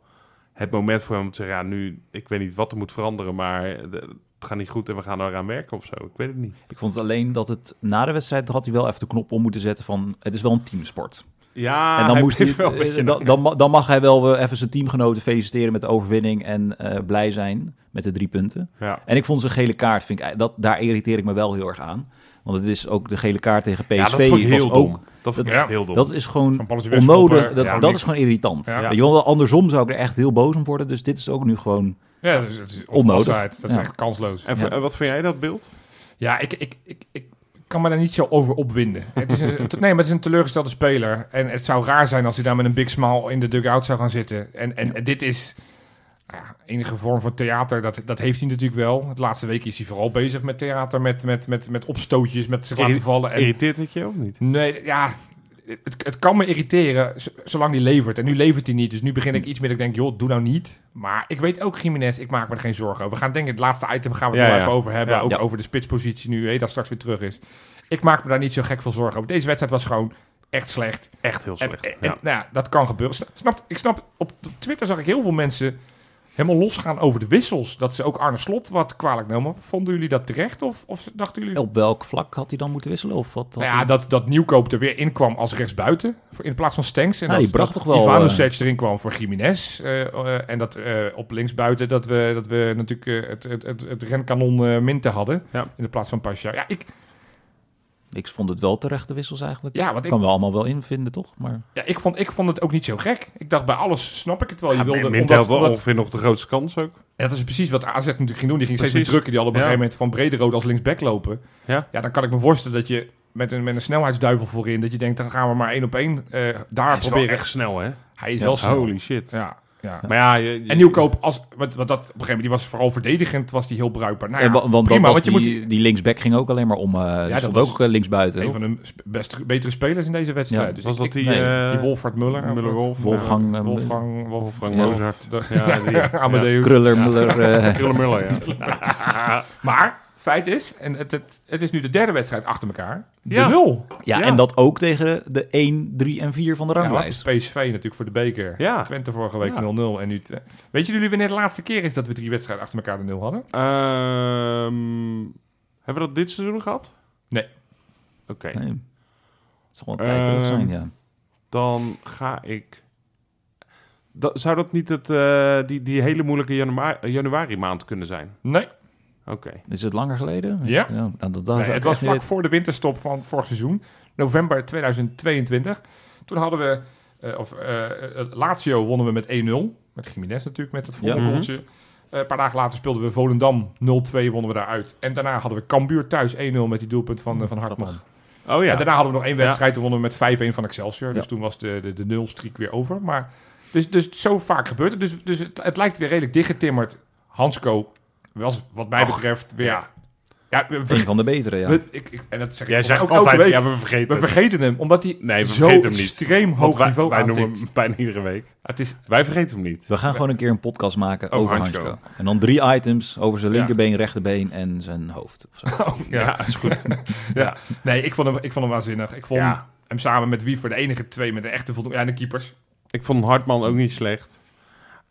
het moment voor hem om te zeggen... Ja, nu, ik weet niet wat er moet veranderen, maar de- gaat niet goed en we gaan eraan werken of zo. Ik weet het niet. Ik vond het alleen dat het na de wedstrijd had hij wel even de knop om moeten zetten van het is wel een teamsport. Ja, en dan, moest hij, eh, dan, dan, ma- dan mag hij wel even zijn teamgenoten feliciteren met de overwinning en eh, blij zijn met de drie punten. Ja. En ik vond zijn gele kaart, vind ik, dat, daar irriteer ik me wel heel erg aan. Want het is ook de gele kaart tegen PSV. ja, dat vond ik was heel ook, dom. Dat vond ik echt heel dom. Dat is gewoon onnodig. Dat, ja, dat is gewoon irritant. Ja. Weet je wel, andersom zou ik er echt heel boos om worden. Dus dit is ook nu gewoon... Ja, dat is, dat is Onnodig. Dat is Ja. echt kansloos. En Ja. wat vind jij dat beeld? Ja, ik, ik, ik, ik kan me daar niet zo over opwinden. Het is een, nee, maar het is een teleurgestelde speler. En het zou raar zijn als hij daar met een big smile in de dugout zou gaan zitten. En, en, en dit is nou ja, enige vorm van theater. Dat, dat heeft hij natuurlijk wel. De laatste week is hij vooral bezig met theater. Met, met, met, met opstootjes, met zich laten vallen. En, Irriteert het je ook niet? Nee, ja, het, het kan me irriteren zolang hij levert. En nu levert hij niet. Dus nu begin ik iets meer dat ik denk, joh, doe nou niet. Maar ik weet ook, Jiménez, ik maak me er geen zorgen over. We gaan denk ik, het laatste item gaan we het Ja, nog ja. even over hebben. Ja. Ook over de spitspositie nu, hé, dat straks weer terug is. Ik maak me daar niet zo gek veel zorgen over. Deze wedstrijd was gewoon echt slecht. Echt heel En, slecht. en, ja. nou ja, dat kan gebeuren. Sna- Snapt, ik snap, op Twitter zag ik heel veel mensen helemaal losgaan over de wissels. Dat ze ook Arne Slot wat kwalijk namen. Vonden jullie dat terecht? Of, of dachten jullie... Op welk vlak had hij dan moeten wisselen? Of wat Nou ja, hij- dat, dat Nieuwkoop er weer in kwam als rechtsbuiten. voor- In plaats van Stenks. En Ja, dat, die bracht dat toch wel, Ivanovic erin kwam voor Jiménez. eh, eh, en dat eh, op linksbuiten dat we, dat we natuurlijk eh, het, het, het, het renkanon eh Minte hadden. Ja. In de plaats van Pasha. Ja, ik, Ik vond het wel terechte wissels eigenlijk. ja, want ik, kan we allemaal wel invinden, toch? Maar ja, ik, vond, ik vond het ook niet zo gek. Ik dacht bij alles snap ik het wel. Je Ja, wilde, Min- Mint omdat, had wel omdat- ongeveer nog de grootste kans ook. Ja, dat is precies wat AZ natuurlijk ging doen. Die ging steeds meer drukken. Die hadden op een Ja. gegeven moment van Brederode als linksback lopen. Ja. Ja, dan kan ik me voorstellen dat je met een, met een snelheidsduivel voorin... dat je denkt, dan gaan we maar één op één eh, daar Hij is wel proberen. echt snel, hè? Hij is Ja, wel snel. Holy shit. Ja, ja. Maar ja, je, je- En Nieuwkoop, als, wat, wat dat, op een gegeven moment, die was vooral verdedigend, was die heel bruikbaar. Nou ja, Ja, wa- want prima, want je die, moet die linksback ging ook alleen maar om. eh stond was ook uh, linksbuiten. een van de best beste betere spelers in deze wedstrijd. Ja, dus was ik- dat die... nee, eh, die Wolfhard Muller? Muller Wolf? Wolfgang, eh, Wolfgang, Wolf, Wolfgang Wolf- Mozart. de- Ja, die. Amadeus. Kruller, Muller. eh, Krullen Muller, ja. Maar, feit is, en het, het, het is nu de derde wedstrijd achter elkaar, de Ja. nul. ja, Ja. en dat ook tegen de 1, 3 en 4 van de ranglijst. PSV natuurlijk voor de beker. Ja. Twente vorige week Ja. 0-0. En nu Weet jullie wanneer de laatste keer is dat we drie wedstrijden achter elkaar de nul hadden? Ehm, hebben we dat dit seizoen gehad? Nee. Oké. Nee. Het zal wel een tijd terug zijn, Ehm, ja. Dan ga ik... Dat, zou dat niet het, eh, die, die hele moeilijke janua- januari maand kunnen zijn? Nee. Oké. Is het langer geleden? Ja. nou, dat, dat Nee, zou het was vlak niet voor de winterstop van vorig seizoen, november 2022. Toen hadden we, eh, of eh, eh, Lazio wonnen we met 1-0. Met Jiménez natuurlijk, met het volgende Ja. goaltje. Eh, een paar dagen later speelden we Volendam 0-2, wonnen we daaruit. En daarna hadden we Cambuur thuis 1-0 met die doelpunt van, van Hartman. Oh ja. En daarna hadden we nog één wedstrijd, toen wonnen we met 5-1 van Excelsior. Dus Ja. toen was de, de, de nulstreak weer over. Maar, dus, dus zo vaak gebeurt het. Dus, dus het, het lijkt weer redelijk dichtgetimmerd. Hansco was wat mij Och, betreft weer... ja. Ja, we, Een van de betere, ja. we- ik, ik- en dat zeg ik Jij zegt altijd, week. ja, we vergeten we vergeten hem, omdat hij Nee, we zo vergeten hem niet. extreem hoog wij, niveau wij noemen hem bijna iedere week. Het is, Wij vergeten hem niet. We gaan gewoon een keer een podcast maken Over over Hansko. Hansko. En dan drie items over zijn Ja. linkerbeen, rechterbeen en zijn hoofd. Of zo. ja. is goed. ja. Nee, ik vond, hem, ik vond hem waanzinnig. Ik vond Ja. hem samen met Wiever de enige twee met een echte voldoende... Ja, en de keepers. Ik vond Hartman ook niet slecht.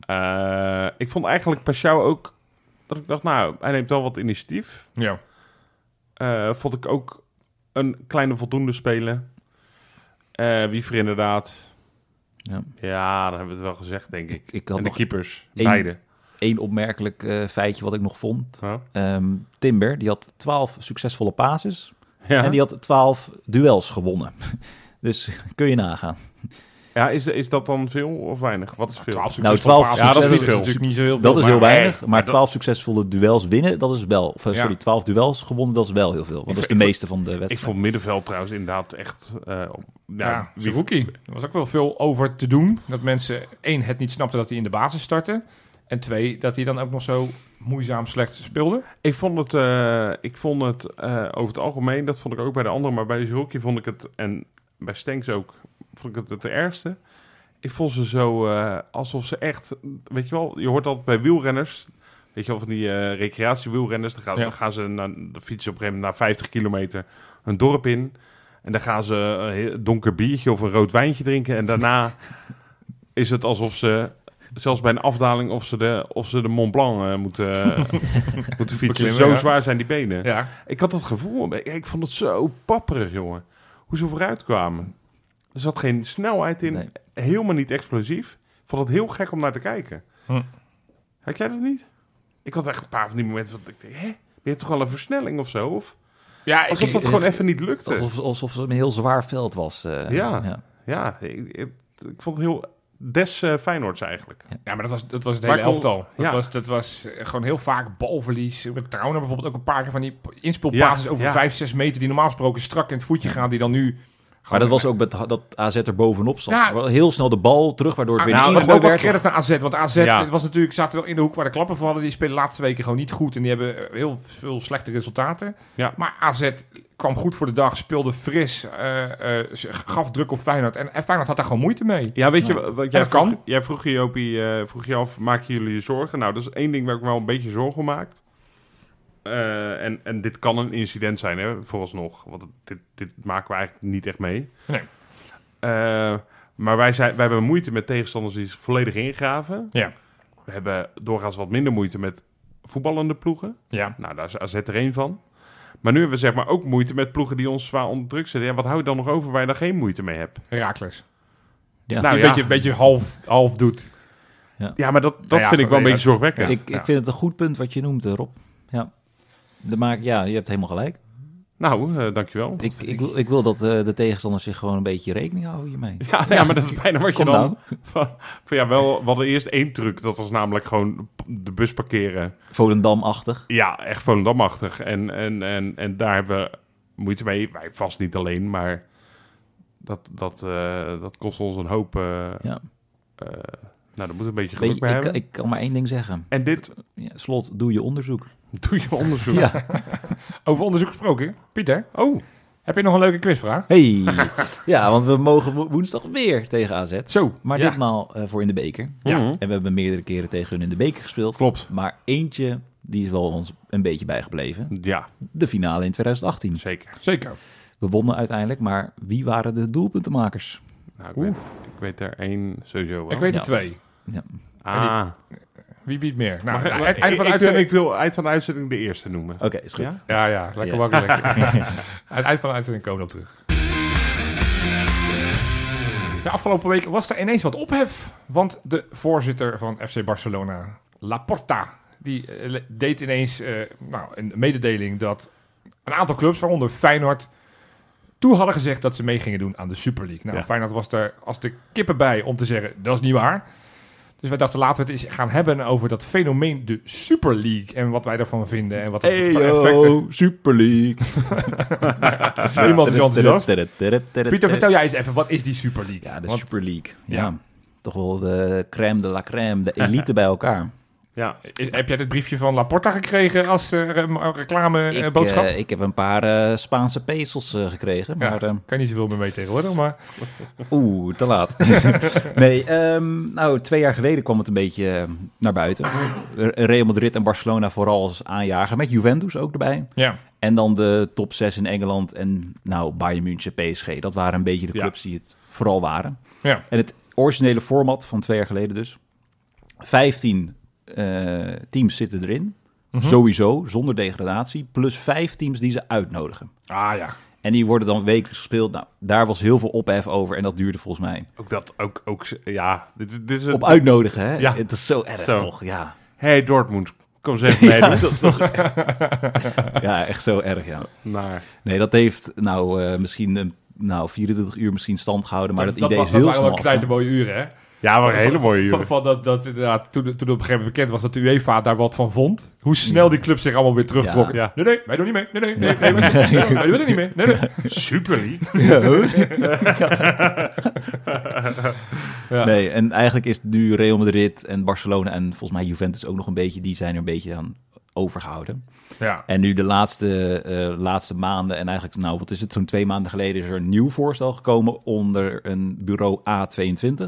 Eh, ik vond eigenlijk Pashao ook... Dat ik dacht, nou, hij neemt wel wat initiatief. Ja. Eh, vond ik ook een kleine voldoende spelen. Eh Wiever inderdaad. Ja. Ja, dan hebben we het wel gezegd, denk ik. Ik, ik had en de keepers, één- beide. één opmerkelijk eh, feitje wat ik nog vond. Ehm, Timber, die had 12 succesvolle passes. Ja, En die had 12 duels gewonnen. dus kun je nagaan. Ja is, is dat dan veel of weinig? Wat is veel? 12 Nou, succesvolle 12 passes Ja, dat is niet is veel. natuurlijk niet zo heel veel. Dat is maar- heel weinig. maar maar 12 succesvolle duels winnen, dat is wel... Of, eh, Ja. sorry, 12 duels gewonnen, dat is wel heel veel. Want dat is de ik- meeste van de Ik wedstrijd. vond middenveld trouwens inderdaad echt... eh, op- ja, Ja. Er was ook wel veel over te doen. Dat mensen, één, het niet snapten dat hij in de basis startte. En twee, dat hij dan ook nog zo moeizaam slecht speelde. Ik vond het, eh, ik vond het eh, over het algemeen, dat vond ik ook bij de anderen, maar bij Zilkje vond ik het, en bij Stenks ook, vond ik het het ergste. Ik vond ze zo eh, alsof ze echt, weet je wel, je hoort altijd bij wielrenners, weet je wel, van die eh recreatiewielrenners, dan gaan, Ja. dan gaan ze naar, de fietsen op een gegeven moment na 50 kilometer een dorp in. En dan gaan ze een donker biertje of een rood wijntje drinken. En daarna is het alsof ze, zelfs bij een afdaling, of ze de, of ze de Mont Blanc eh, moeten, moeten fietsen. Beklimmen, Zo ja. zwaar zijn die benen. Ja, Ik had dat gevoel, ik, ik vond het zo papperig, jongen. Hoe ze vooruit kwamen. Er zat geen snelheid in, Nee. helemaal niet explosief. Ik vond het heel gek om naar te kijken. Hm. Had jij dat niet? Ik had echt een paar van die momenten dat ik denk, hè? Je hebt toch wel een versnelling of zo? Of ja ik, alsof dat gewoon even niet lukte. Alsof, alsof het een heel zwaar veld was. eh, Ja. ja. Ja, ik, ik, ik vond het heel des eh Feyenoords eigenlijk. Ja, maar dat was, dat was het Maar hele ik elftal. Dat, ja. was, dat was eh, gewoon heel vaak balverlies. Met Trauner bijvoorbeeld ook een paar keer van die inspeelpasses Ja, over ja. 5, 6 meter... die normaal gesproken strak in het voetje gaan, die dan nu... Maar dat was ook met dat AZ er bovenop. Wel Heel snel de bal terug, waardoor het Ah, weer nou, niet wat credits naar AZ. Want AZ Ja. was natuurlijk, zaten wel in de hoek waar de klappen vallen. Die spelen de laatste weken gewoon niet goed. En die hebben eh, heel veel slechte resultaten. Ja. Maar AZ kwam goed voor de dag. Speelde fris. eh, eh, gaf druk op Feyenoord. En, en Feyenoord had daar gewoon moeite mee. Ja, weet Ja. je wat jij dat kan. vroeg, jij vroeg je, Jopie, eh, vroeg je af, maken jullie je zorgen? Nou, dat is één ding waar ik me wel een beetje zorgen om maak. Eh, en, en dit kan een incident zijn, hè, vooralsnog. Want dit, dit maken we eigenlijk niet echt mee. Nee. Eh, maar wij, zijn, wij hebben moeite met tegenstanders die volledig ingraven. Ja. We hebben doorgaans wat minder moeite met voetballende ploegen. Ja. Nou, daar is AZ er één van. Maar nu hebben we zeg maar ook moeite met ploegen die ons zwaar onder druk zetten. Ja, wat hou je dan nog over waar je dan geen moeite mee hebt? Herakles. Ja. Nou, een ja. beetje, een beetje half, half doet. Ja, maar dat, dat Nou ja, vind ik wel een ja, beetje zorgwekkend. ik, ik vind het een goed punt wat je noemt, eh, Rob. Ja. De maak, ja, je hebt helemaal gelijk. Nou, eh, dankjewel. Ik, ik, wil, ik wil dat eh, de tegenstanders zich gewoon een beetje rekening houden hiermee. Ja, ja, maar dat is bijna wat je dan... nou. Van, van ja, wel, we hadden eerst één truc. Dat was namelijk gewoon de bus parkeren. Volendam-achtig. Ja, echt Volendam-achtig. En, en, en, en daar hebben we moeite mee. Wij vast niet alleen, maar dat, dat, eh, dat kost ons een hoop... Ja. nou, daar moet een beetje geluk bij ik, hebben. ik kan maar één ding zeggen. En dit Ja, slot, doe je onderzoek. Doe je onderzoek. Ja. Over onderzoek gesproken. Pieter, Oh, heb je nog een leuke quizvraag? Hey. ja, want we mogen wo- woensdag weer tegen AZ. Zo. Maar ja. ditmaal eh, voor in de beker. Ja. En we hebben meerdere keren tegen hun in de beker gespeeld. Klopt. Maar eentje, die is wel ons een beetje bijgebleven. Ja, De finale in 2018. zeker. Zeker. We wonnen uiteindelijk, maar wie waren de doelpuntenmakers? Nou, ik, weet, ik weet er één sowieso wel. Ik weet er Ja. twee. Ja. Ah, Wie biedt meer? Nou, Maar- nou, maar eind van de ik, ik, wil, uitzending... ik wil eind van de uitzending de eerste noemen. Oké, is goed. Ja? Ja, ja, lekker Ja. makkelijk. Eind van de uitzending komen we op terug. De afgelopen week was er ineens wat ophef. Want de voorzitter van FC Barcelona, Laporta, die eh, deed ineens eh, nou, een mededeling dat een aantal clubs, waaronder Feyenoord, toe hadden gezegd dat ze mee gingen doen aan de Super League. Nou, Ja. Feyenoord was er als de kippen bij om te zeggen, dat is niet waar. Dus wij dachten, laten we het eens gaan hebben over dat fenomeen, de Super League. En wat wij daarvan vinden en wat het Hey yo, Super League. Iemand is enthousiast. Pieter, vertel jij eens even, wat is die Super League? Ja, de Want- Super League. Ja. Ja. Toch wel de crème de la crème, de elite bij elkaar. Ja, is- heb jij dit briefje van Laporta gekregen als eh, reclame eh, Ik, boodschap? eh, ik heb een paar eh, Spaanse pezels eh, gekregen, ja, maar... eh, kan je niet zoveel meer mee tegenwoordig, maar... Oeh, te laat. nee, ehm, nou, twee jaar geleden kwam het een beetje eh, naar buiten. Real Madrid en Barcelona vooral als aanjager, met Juventus ook erbij. Ja, En dan de top 6 in Engeland en nou, Bayern München, PSG. Dat waren een beetje de Ja. clubs die het vooral waren. ja. En het originele format van twee jaar geleden dus. 15 eh, teams zitten erin. Mhm. Sowieso, zonder degradatie. Plus vijf teams die ze uitnodigen. Ah ja. En die worden dan wekelijks gespeeld. Nou, daar was heel veel ophef over. En dat duurde volgens mij. ook dat, ook, ook, ja, dit, dit is een... Op uitnodigen, hè? Ja. Het is zo erg, Zo. toch? Ja. Hey Dortmund, kom eens even meedoen. dat is toch ja, echt zo erg, ja. naar. Nee, dat heeft nou eh, misschien een, nou, 24 uur misschien stand gehouden. Maar dat, dat, idee is heel waren snel wel af, knijten mooie uren, hè? Ja, maar een hele mooie Van, dat, dat inderdaad, toen, toen op een gegeven moment bekend was dat de UEFA daar wat van vond. Hoe snel die clubs zich allemaal weer terugtrokken. Ja. Nee, nee, wij doen niet mee. Nee, nee, nee, nee, wij, nee, nee, wij doen er niet mee. Nee, nee. Super League. Ja. Nee, en eigenlijk is nu Real Madrid en Barcelona en volgens mij Juventus ook nog een beetje, die zijn er een beetje aan overgehouden. Ja. En nu de laatste, eh, laatste maanden, en eigenlijk, nou, wat is het, zo'n twee maanden geleden is er een nieuw voorstel gekomen onder een bureau A22.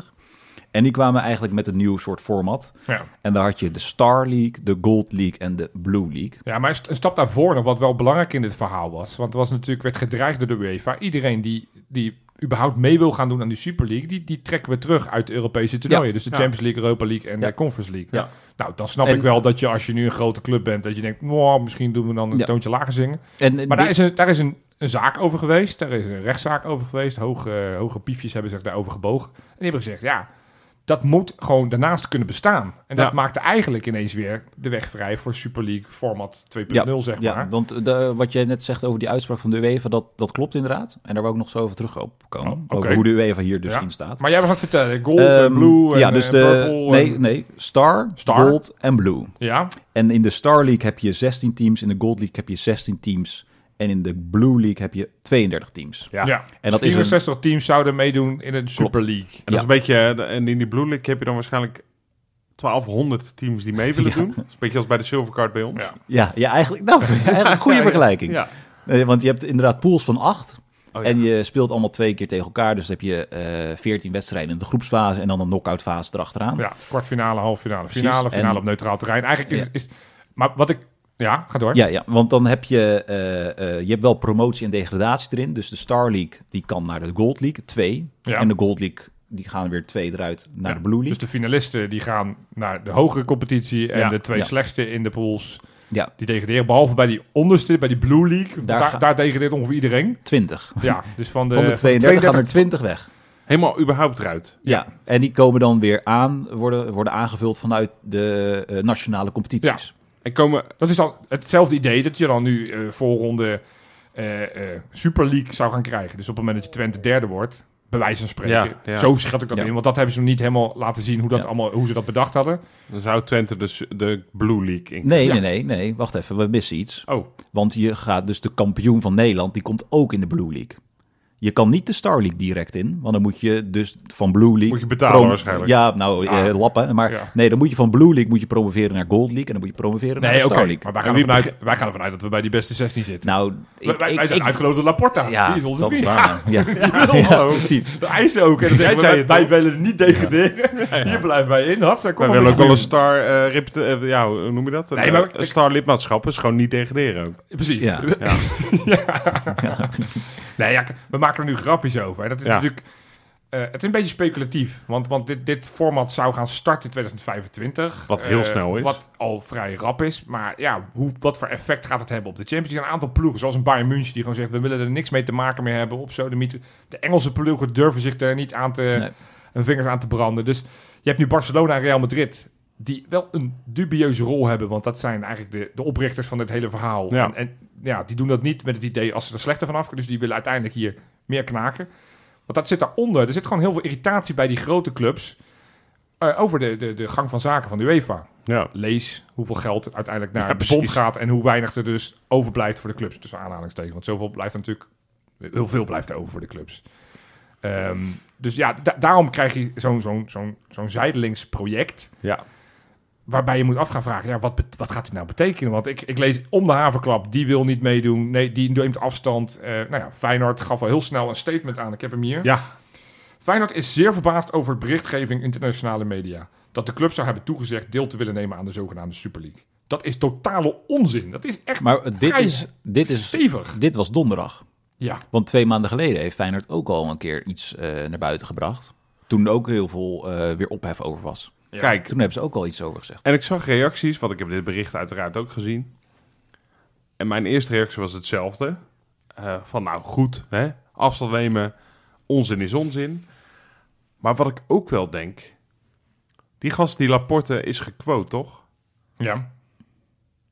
En die kwamen eigenlijk met een nieuw soort format. Ja. En daar had je de Star League, de Gold League en de Blue League. Ja, maar een st- een stap daarvoor nog, wat wel belangrijk in dit verhaal was. Want het was natuurlijk, werd gedreigd door de UEFA. Iedereen die, die überhaupt mee wil gaan doen aan die Super League, die, die trekken we terug uit de Europese toernooien. Ja. Dus de Ja. Champions League, Europa League en Ja. de Conference League. Ja. Nou, dan snap En- ik wel dat je als je nu een grote club bent, dat je denkt, "Mwah, misschien doen we dan een Ja. toontje lager zingen. En, Maar dit- daar is, een, daar is een, een zaak over geweest. Daar is een rechtszaak over geweest. Hoge, hoge piefjes hebben zich daarover gebogen. En die hebben gezegd, ja, dat moet gewoon daarnaast kunnen bestaan. En dat Ja. maakte eigenlijk ineens weer de weg vrij voor Super League format 2.0, zeg ja, maar. want de, wat jij net zegt over die uitspraak van de UEFA, dat, dat klopt inderdaad. En daar wil ik nog zo over terugkomen. Oh, oké. Over hoe de UEFA hier dus Ja. in staat. Maar jij het vertellen, gold en Ehm, blue en, ja, dus en de, purple. nee, en- nee, Star, Star? Gold en Blue. Ja, En in de Star League heb je 16 teams, in de Gold League heb je 16 teams en in de Blue League heb je 32 teams. Ja. ja. En dat dat is een- 64 teams zouden meedoen in een Super League. En dat is een beetje, eh, en in die Blue League heb je dan waarschijnlijk 1200 teams die mee willen Ja. doen. Dat is een beetje als bij de Silvercard bij ons. Ja. Ja, ja eigenlijk, nou, eigenlijk een goede Ja, ja. vergelijking. Ja. Eh, want je hebt inderdaad pools van 8 Oh, ja. en je speelt allemaal twee keer tegen elkaar. Dus dan heb je eh 14 wedstrijden in de groepsfase en dan een knock-out fase erachteraan. ja, kwartfinale, halve finale, finale, finale En- op neutraal terrein. Eigenlijk is, Ja. is... Maar wat ik... Ja, ga door. Ja, ja, want dan heb je, eh, eh, je hebt wel promotie en degradatie erin. Dus de Star League die kan naar de Gold League, twee. Ja. En de Gold League die gaan weer twee eruit naar Ja, de Blue League. Dus de finalisten die gaan naar de hogere competitie. En Ja. de twee Ja. slechtste in de pools, ja, die degraderen. Behalve bij die onderste, bij die Blue League. Daar Daar, ga- daar, degradeert ongeveer iedereen. 20. Ja, dus van de, Van de 32 gaan er 20 weg. Helemaal überhaupt eruit. Ja. en die komen dan weer aan, worden, worden aangevuld vanuit de eh, nationale competities. En komen, Dat is al hetzelfde idee dat je dan nu eh voorronde eh, eh, Super League zou gaan krijgen. Dus op het moment dat je Twente derde wordt, bij wijze van spreken. Ja, ja. Zo schat ik dat Ja. in. Want dat hebben ze nog niet helemaal laten zien hoe, dat Ja. allemaal, hoe ze dat bedacht hadden. dan zou Twente de, su- de Blue League in. Nee, Ja. nee, nee, nee, wacht even, we missen iets. Oh, Want je gaat dus de kampioen van Nederland, die komt ook in de Blue League. Je kan niet de Star League direct in, want dan moet je dus van Blue League... Moet je betalen waarschijnlijk. Ja, nou, eh, Ah. lappen. Maar Ja. nee, dan moet je van Blue League moet je promoveren naar Gold League en dan moet je promoveren naar Nee, oké. Star League. Maar wij gaan, ervan uit, wij gaan ervan uit dat we bij die beste 16 zitten. Nou, wij, wij- wij zijn ik- uitgenodigd door Laporta. Ja, die is onze dat is vriend. waar. Ja, ja, precies. De eisen ook. En dan zeggen we, wij, wij willen niet degraderen. Hier blijven wij in. Wij maar willen ook wel een star, eh, rip- eh, ja, hoe noem je dat? Een, Nee, maar- eh, een star lidmaatschap is gewoon niet degraderen ook. Precies. Ja. Ja. Nee, ja, we maken er nu grapjes over. hè. Dat is Ja. natuurlijk... eh, het is een beetje speculatief. Want, want dit, dit format zou gaan starten in 2025. Wat heel Eh, snel is. Wat al vrij rap is. Maar ja, hoe, wat voor effect gaat het hebben op de Champions League? Een aantal ploegen, zoals een Bayern München, die gewoon zegt... we willen er niks mee te maken meer hebben op zo de mythe. De Engelse ploegen durven zich er niet aan te, Nee. hun vingers aan te branden. Dus je hebt nu Barcelona en Real Madrid... die wel een dubieuze rol hebben. Want dat zijn eigenlijk de, de oprichters van dit hele verhaal. Ja. En, en ja, die doen dat niet met het idee als ze er slechter vanaf kunnen. Dus die willen uiteindelijk hier meer knaken. Want dat zit daaronder. Er zit gewoon heel veel irritatie bij die grote clubs... eh, over de, de, de gang van zaken van de UEFA. Ja. Lees hoeveel geld uiteindelijk naar Ja, de bond gaat... en hoe weinig er dus overblijft voor de clubs. Tussen aanhalingstekens. Want zoveel blijft er natuurlijk... Heel veel blijft er over voor de clubs. Ehm, dus ja, da- daarom krijg je zo'n zo'n zo'n zo'n zijdelings project... ja. Waarbij je moet af gaan vragen... Ja, wat, wat gaat dit nou betekenen? Want ik, ik lees om de havenklap... die wil niet meedoen, nee, die neemt afstand. Eh, nou ja, Feyenoord gaf al heel snel een statement aan. Ik heb hem hier. Ja. Feyenoord is zeer verbaasd over berichtgeving internationale media. Dat de club zou hebben toegezegd deel te willen nemen aan de zogenaamde Super League. Dat is totale onzin. Dat is echt Maar dit is, dit is, stevig. dit was donderdag. Ja, Want twee maanden geleden heeft Feyenoord ook al een keer iets eh, naar buiten gebracht. Toen ook heel veel eh, weer ophef over was. Ja. Kijk, Toen hebben ze ook al iets over gezegd. en ik zag reacties, want ik heb dit bericht uiteraard ook gezien. En mijn eerste reactie was hetzelfde. Eh, van nou goed, hè? afstand nemen, onzin is onzin. Maar wat ik ook wel denk, die gast die Laporte is gequote, toch? ja.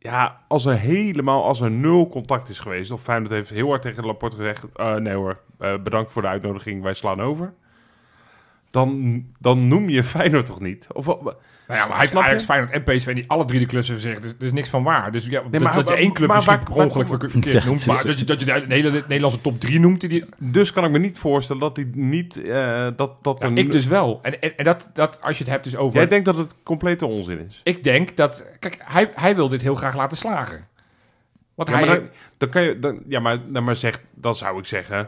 Ja, als er helemaal, als er nul contact is geweest, of Feyenoord heeft heel hard tegen Laporte gezegd, eh, nee hoor, eh, bedankt voor de uitnodiging, wij slaan over. Dan, dan noem je Feyenoord toch niet? Of, Nou ja, maar hij heeft? Ajax, Feyenoord en PSV die alle drie de clubs hebben gezegd. Dus er is niks van waar. Dus ja, maar- dat, dat je één club maar misschien waar- ongeluk verkeerd Ja, noemt. Maar dat je, dat je de hele Nederlandse top 3 noemt. Die, dus kan ik me niet voorstellen dat hij niet... eh, dat, dat ja, er ik dus wel. En, en, en dat, dat, als je het hebt dus over... Jij denkt dat het complete onzin is? Ik denk dat... Kijk, hij, hij wil dit heel graag laten slagen. Want Ja, hij... maar dan, dan kan je... Dan, ja, maar, dan, maar zeg, dan zou ik zeggen...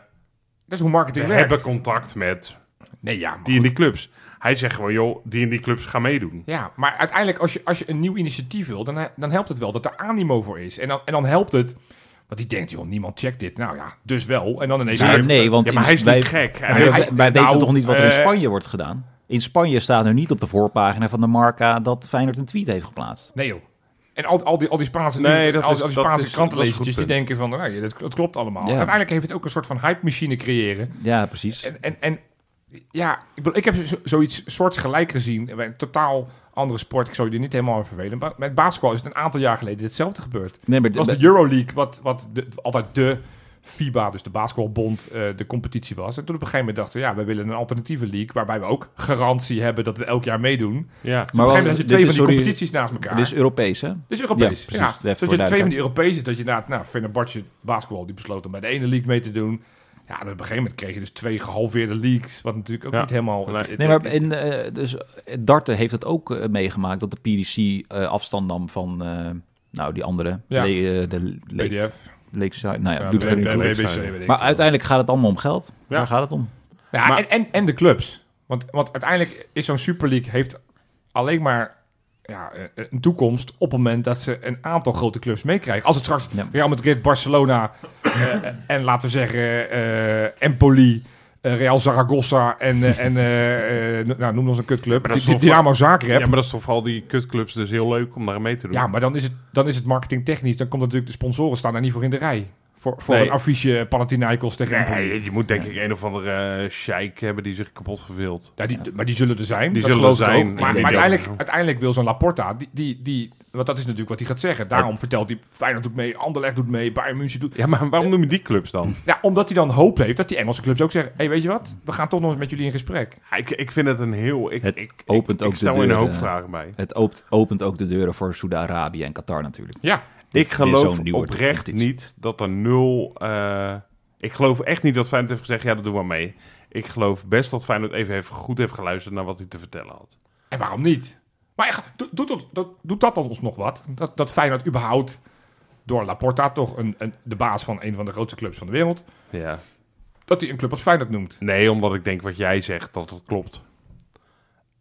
dat is hoe marketing We werkt. hebben contact met Nee, ja, maar die in die clubs. Hij zegt gewoon, joh, die in die clubs gaan meedoen. Ja, maar uiteindelijk als je, als je een nieuw initiatief wil, dan, dan helpt het wel dat er animo voor is. En dan, en dan helpt het, want die denkt, joh, niemand checkt dit. Nou ja, dus wel. En dan ineens... Ja, weer- nee, want Ja, maar hij is wij, niet gek. Hij- wij, hij- wij- wij nou, weten toch niet wat er in eh, Spanje wordt gedaan? In Spanje staat er niet op de voorpagina van de Marca dat Feyenoord een tweet heeft geplaatst. Nee joh. En al, al, die, al die Spaanse, Nee, dat al, is- al die Spaanse krantenlezertjes, dat die denken van, nou, ja, dat, dat klopt allemaal. Ja. Uiteindelijk heeft het ook een soort van hype-machine creëren. Ja, precies. En, en, en ja, ik, ik heb zo- zoiets soortgelijk gezien bij een totaal andere sport. Ik zou je er niet helemaal aan vervelen. Maar met basketbal is het een aantal jaar geleden hetzelfde gebeurd. Nee, maar Het was de Euroleague, wat, wat de, altijd de FIBA, dus de basketbalbond, eh, de competitie was. En toen op een gegeven moment dachten we, ja, we willen een alternatieve league... waarbij we ook garantie hebben dat we elk jaar meedoen. Dus Ja. maar op een gegeven moment had je twee van die sorry, competities naast elkaar. Dit is Europees, hè? Dit is Europees. Ja, precies. Ja, Even Dus je twee van die Europese, dat je inderdaad, nou, Fenerbahce basketbal, die besloten om bij de ene league mee te doen. Ja, op een gegeven moment kreeg je dus twee gehalveerde leagues, wat natuurlijk ook Ja. niet helemaal... Nee. het- het- Nee, maar in, eh, dus eh, darten heeft het ook eh, meegemaakt dat de PDC eh, afstand nam van, eh, nou, die andere, Ja. Le- de Le- PDF. Lakeside. Nou ja, Ja, doet er. BBC, Maar uiteindelijk gaat het allemaal om geld. Ja. Daar gaat het om. Ja, Maar- en, en, en de clubs. Want, want uiteindelijk is zo'n Super League heeft alleen maar ja, eh, een toekomst op het moment dat ze een aantal grote clubs meekrijgen. Als het straks Ja. Real Madrid, Barcelona eh, en laten we zeggen eh, Empoli, eh, Real Zaragoza en, eh, en eh, eh, nou, noem ons een kutclub. Maar dat Die, is die toch Dynamo Zagreb. ja, maar dat is toch al die kutclubs dus heel leuk om daar mee te doen. Ja, maar dan is het, dan is het marketingtechnisch. Dan komt natuurlijk de sponsoren staan daar niet voor in de rij. Voor, voor Nee. een affiche Panathinaikos tegen Empoli. Nee, je moet denk ik een of andere eh, sheik hebben die zich kapot verveelt. Ja, die, Maar die zullen er zijn. Die dat zullen er zijn. Maar, uiteindelijk, uiteindelijk wil zo'n Laporta, die, die, die, want dat is natuurlijk wat hij gaat zeggen. Daarom vertelt hij, Feyenoord doet mee, Anderlecht doet mee, Bayern München doet... Ja, maar waarom noem je die clubs dan? Ja, omdat hij dan hoop heeft dat die Engelse clubs ook zeggen... hé, hey, weet je wat? We gaan toch nog eens met jullie in gesprek. Ja, ik, ik vind het een heel... Ik, Het ik, opent ik, ook de stel er een deuren, hoop eh, vragen bij. Het opent, opent ook de deuren voor Saudi-Arabië en Qatar natuurlijk. Ja, dit is geloof oprecht niet dat er nul... eh, ik geloof echt niet dat Feyenoord heeft gezegd, ja, dat doen we mee. Ik geloof best dat Feyenoord even heeft, goed heeft geluisterd naar wat hij te vertellen had. en waarom niet? Maar doet, doet, dat- doet, doet dat dan ons nog wat? Dat, dat Feyenoord überhaupt door Laporta, toch een, een, de baas van een van de grootste clubs van de wereld... Ja. dat hij een club als Feyenoord noemt. Nee, omdat ik denk wat jij zegt, dat het klopt.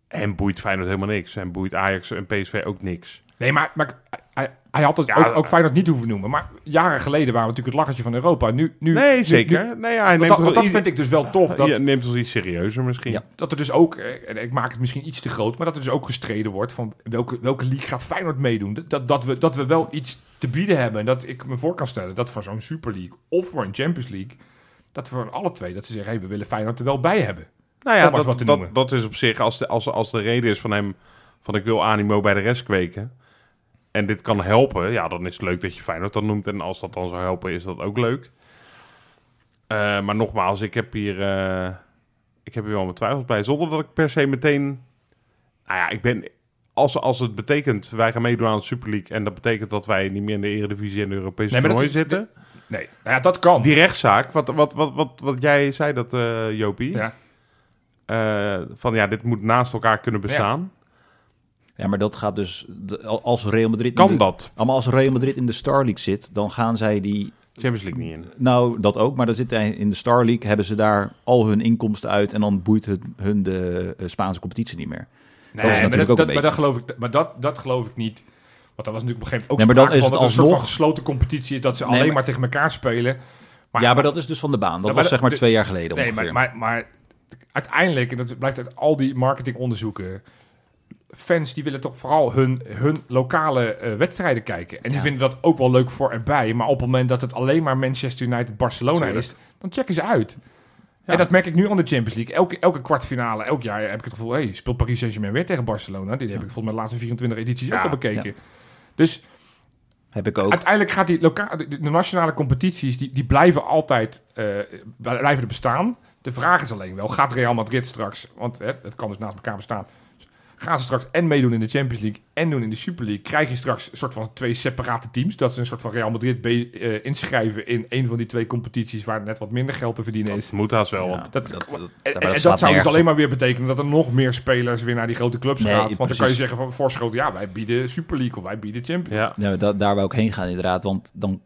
En boeit Feyenoord helemaal niks. En boeit Ajax en PSV ook niks. Nee, maar, maar hij, hij had het Ja, ook, ook Feyenoord niet hoeven noemen. Maar jaren geleden waren we natuurlijk het lachertje van Europa. Nu, nu, Nee, zeker. nu- nee, ja, hij neemt dat, dat vind ik dus wel tof. Dat, je neemt het iets serieuzer misschien. Ja. dat er dus ook, eh, en ik maak het misschien iets te groot, maar dat er dus ook gestreden wordt van welke, welke league gaat Feyenoord meedoen. Dat, dat, we, dat we wel iets te bieden hebben. En dat ik me voor kan stellen dat voor zo'n Super League of voor een Champions League, dat we voor alle twee, dat ze zeggen, hey, we willen Feyenoord er wel bij hebben. Nou ja, dat, dat, dat is op zich, als de, als, als de reden is van hem, van ik wil animo bij de rest kweken. En dit kan helpen, ja, dan is het leuk dat je Feyenoord dan noemt. En als dat dan zou helpen, is dat ook leuk. Eh, maar nogmaals, ik heb hier, eh, ik heb hier wel mijn twijfels bij. Zonder dat ik per se meteen, nou ja, ik ben, als, als het betekent, wij gaan meedoen aan de Super League. En dat betekent dat wij niet meer in de Eredivisie en de Europese Nee, zitten. Nee, nou ja, dat kan. Die rechtszaak, wat, wat, wat, wat, wat jij zei dat, eh Jopie. ja. Van ja, dit moet naast elkaar kunnen bestaan. Ja, maar dat gaat dus... als Real Madrid... Kan de- dat? Allemaal als Real Madrid in de Star League zit, dan gaan zij die... Champions League niet in. Nou, dat ook, maar dan zit hij in de Star League, hebben ze daar al hun inkomsten uit en dan boeit het hun de eh, Spaanse competitie niet meer. Nee, is maar, dat, ook dat, een maar, dat geloof ik, maar dat, dat geloof ik niet. Want dat was natuurlijk op een gegeven moment ook Nee, maar dan sprake is van het dat een soort van gesloten competitie is, dat ze Nee, alleen maar- maar tegen elkaar spelen. Maar, ja, maar dat is dus van de baan. Dat maar was zeg maar de- twee jaar geleden Nee, ongeveer. maar, maar, maar uiteindelijk, en dat blijft uit al die marketingonderzoeken... Fans die willen toch vooral hun, hun lokale eh, wedstrijden kijken. En die Ja. vinden dat ook wel leuk voor erbij. Maar op het moment dat het alleen maar Manchester United, Barcelona is... dan checken ze uit. Ja. En dat merk ik nu aan de Champions League. Elke, elke kwartfinale, elk jaar heb ik het gevoel... hey, speelt Paris Saint-Germain weer tegen Barcelona. Die heb ik volgens mij de laatste 24 edities ook al bekeken. Dus Heb ik ook. uiteindelijk gaat die loka de, nationale competities... Die, die blijven altijd eh, blijven er bestaan. De vraag is alleen wel, gaat Real Madrid straks, want hè, het kan dus naast elkaar bestaan, gaan ze straks en meedoen in de Champions League en doen in de Super League, krijg je straks een soort van twee separate teams, dat ze een soort van Real Madrid B, eh, inschrijven in een van die twee competities waar net wat minder geld te verdienen is. Dat moet haast wel, Ja, want Dat, dat- dat- en, dat zou dus alleen maar weer betekenen dat er nog meer spelers weer naar die grote clubs Nee, gaat. Want dan kan je zeggen van voorschoten, ja, wij bieden Super League of wij bieden Champions League. ja. Ja, da- daar wou ik heen gaan inderdaad, want dan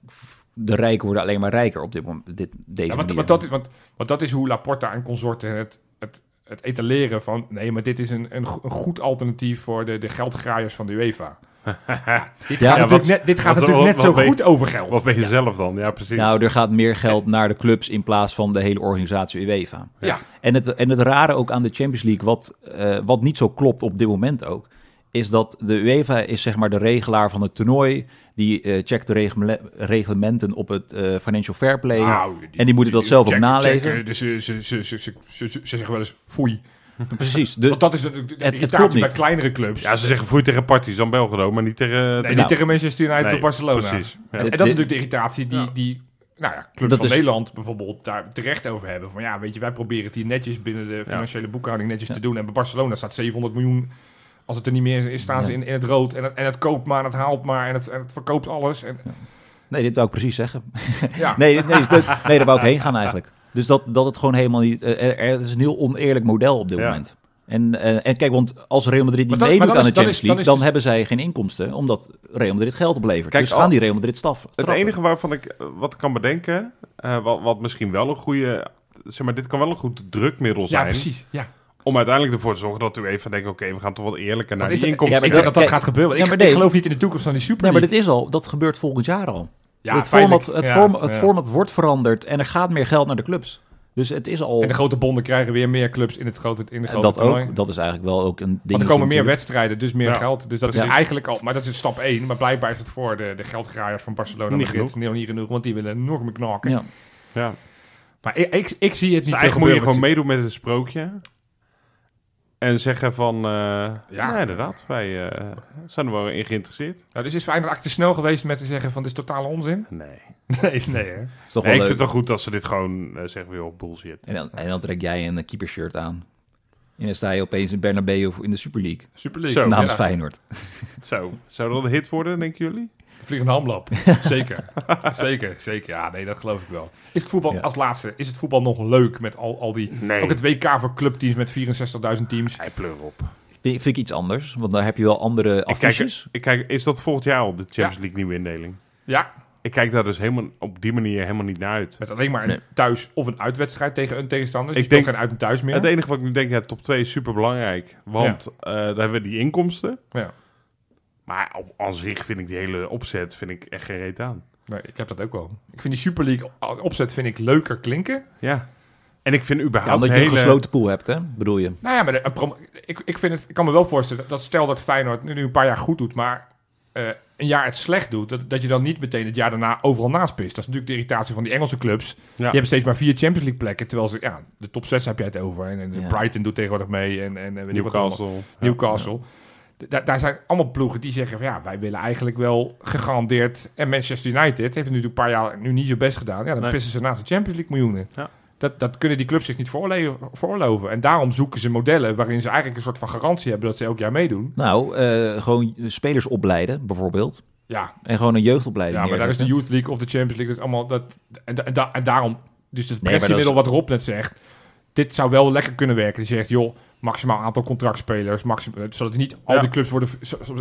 de rijken worden alleen maar rijker op dit moment. Dit, deze Ja, want, manier. want, dat is, want, want dat is hoe Laporta en consorten het, het, het etaleren van... nee, maar dit is een, een, een goed alternatief voor de, de geldgraaiers van de UEFA. dit gaat Ja, natuurlijk, wat- net, dit gaat wat- natuurlijk net wat zo je- goed over geld. Wat ben je zelf dan? Ja, precies. Nou, er gaat meer geld naar de clubs in plaats van de hele organisatie UEFA. ja, En het, en het rare ook aan de Champions League, wat, eh, wat niet zo klopt op dit moment ook, is dat de UEFA is zeg maar de regelaar van het toernooi. Die eh, checkt de reglementen op het eh, Financial Fair Play. Nou, en die moeten dat zelf ook check- naleven. checken, dus ze, ze, ze, ze, ze, ze- ze zeggen wel eens foei. Precies. De, Want dat is de, de het irritatie klopt bij niet. kleinere clubs. ja, ze zeggen voer tegen Partizan Belgrado, maar niet tegen... nee, tegen- niet tegen Manchester United Nee, of Barcelona. Precies. Ja. En, en dat is natuurlijk de irritatie die, Ja. die nou ja, clubs Dat van is- Nederland bijvoorbeeld daar terecht over hebben. Van ja, weet je, wij proberen het hier netjes binnen de financiële boekhouding netjes te doen. En bij Barcelona staat 700 miljoen. Als het er niet meer is, staan ze Ja. in, in het rood. En het, en het koopt maar, en het haalt maar, en het, en het verkoopt alles. En, nee, dit wou ik precies zeggen. ja. Nee, nee, nee, dat- nee, daar wou ik heen gaan eigenlijk. Dus dat, dat het gewoon helemaal niet... eh, er, er is een heel oneerlijk model op dit Ja. moment. En, eh, en kijk, want als Real Madrid niet meedoet aan de is- Champions League... dan dan, is- hebben zij geen inkomsten, omdat Real Madrid geld oplevert. Kijk, dus al- gaan die Real Madrid staf. Het enige waarvan ik eh, wat ik kan bedenken, eh, wat, wat misschien wel een goede, zeg maar, dit kan wel een goed drukmiddel ja, zijn. precies. Ja. Om uiteindelijk ervoor te zorgen dat u even denkt, oké, we gaan toch wat eerlijker naar die het? inkomsten. ik denk dat dat Kijk, gaat gebeuren. ja, Ik, maar ik nee. geloof niet in de toekomst van die Super Nee, maar dit is al, dat gebeurt volgend jaar al. ja, het, format, feitelijk. het, Ja, form, het ja. format wordt veranderd en er gaat meer geld naar de clubs. Dus het is al... En de grote bonden krijgen weer meer clubs in het grote, in de grote dat toernooi. ook. Dat is eigenlijk wel ook een ding. Want er komen meer wedstrijden, dus meer Ja, geld. Dus dat is eigenlijk al, maar dat is stap 1. Maar blijkbaar is het voor de, de geldgraaiers van Barcelona Niet genoeg. nog niet genoeg, want die willen enorm knokken. Ja. Ja. Maar ik, ik, ik zie het Dus niet zo eigenlijk moet je gewoon meedoen met een sprookje. En zeggen van, eh, ja. Ja. inderdaad, wij eh, zijn er wel in geïnteresseerd. Nou, dus is Feyenoord eigenlijk te snel geweest met te zeggen van dit is totale onzin? Nee. Nee, nee hè? Is toch Nee, wel ik vind leuk. het wel goed dat ze dit gewoon eh, zeggen, joh, bullshit. En dan, en dan trek jij een keepershirt aan. En dan sta je opeens in Bernabeu in de Super League. Super League. Zo, namens ja. Feyenoord. Zo, zou dat een hit worden, denken jullie? Vliegende hamlap. zeker. zeker, zeker. Ja, nee, dat geloof ik wel. Is het voetbal, Ja. als laatste, is het voetbal nog leuk met al, al die... Nee. Ook het WK voor clubteams met 64.000 teams. Hij pleur op. Vind, vind ik iets anders, want daar heb je wel andere Ik kijk, affiches. ik kijk, is dat volgend jaar al de Champions League nieuwe indeling? Ja, Ik kijk daar dus helemaal op die manier helemaal niet naar uit. met alleen maar een Nee. thuis- of een uitwedstrijd tegen een tegenstander. Dus Ik denk- geen uit- en thuis meer. Het enige wat ik nu denk, ja, top 2 is super belangrijk. Want eh, daar hebben we die inkomsten. Ja. Maar op, aan zich vind ik die hele opzet vind ik echt geen reet aan. Nee, ik heb dat ook wel. Ik vind die Super League opzet vind ik leuker klinken. Ja. En ik vind Ja, überhaupt omdat de je hele... een gesloten pool hebt, hè? Bedoel je? Nou ja, maar de, een prom- ik, ik, vind het, ik kan me wel voorstellen dat stel dat Feyenoord nu, een paar jaar goed doet, maar eh, een jaar het slecht doet, dat, dat je dan niet meteen het jaar daarna overal naast pist. Dat is natuurlijk de irritatie van die Engelse clubs. Ja. Die hebben steeds maar vier Champions League plekken, terwijl ze, ja, de top 6 heb jij het over. En, en Ja. Brighton doet tegenwoordig mee en, en allemaal. Newcastle. Ja. Newcastle. Da- daar zijn allemaal ploegen die zeggen van ja, wij willen eigenlijk wel gegarandeerd. En Manchester United heeft nu een paar jaar nu niet zo best gedaan. Ja, dan Nee. pissen ze naast de Champions League miljoenen. Ja. Dat, dat kunnen die clubs zich niet veroorloven. En daarom zoeken ze modellen waarin ze eigenlijk een soort van garantie hebben dat ze elk jaar meedoen. Nou, eh, gewoon spelers opleiden, bijvoorbeeld. Ja, En gewoon een jeugdopleiding ja maar daar is de. Youth League of de Champions League. Dat is allemaal dat, en, da- en, da- en daarom, dus het Nee, pressiemiddel wat Rob net zegt. Dit zou wel lekker kunnen werken. Die zegt, joh, maximaal aantal contractspelers. Maxim, zodat niet al Ja. die clubs worden...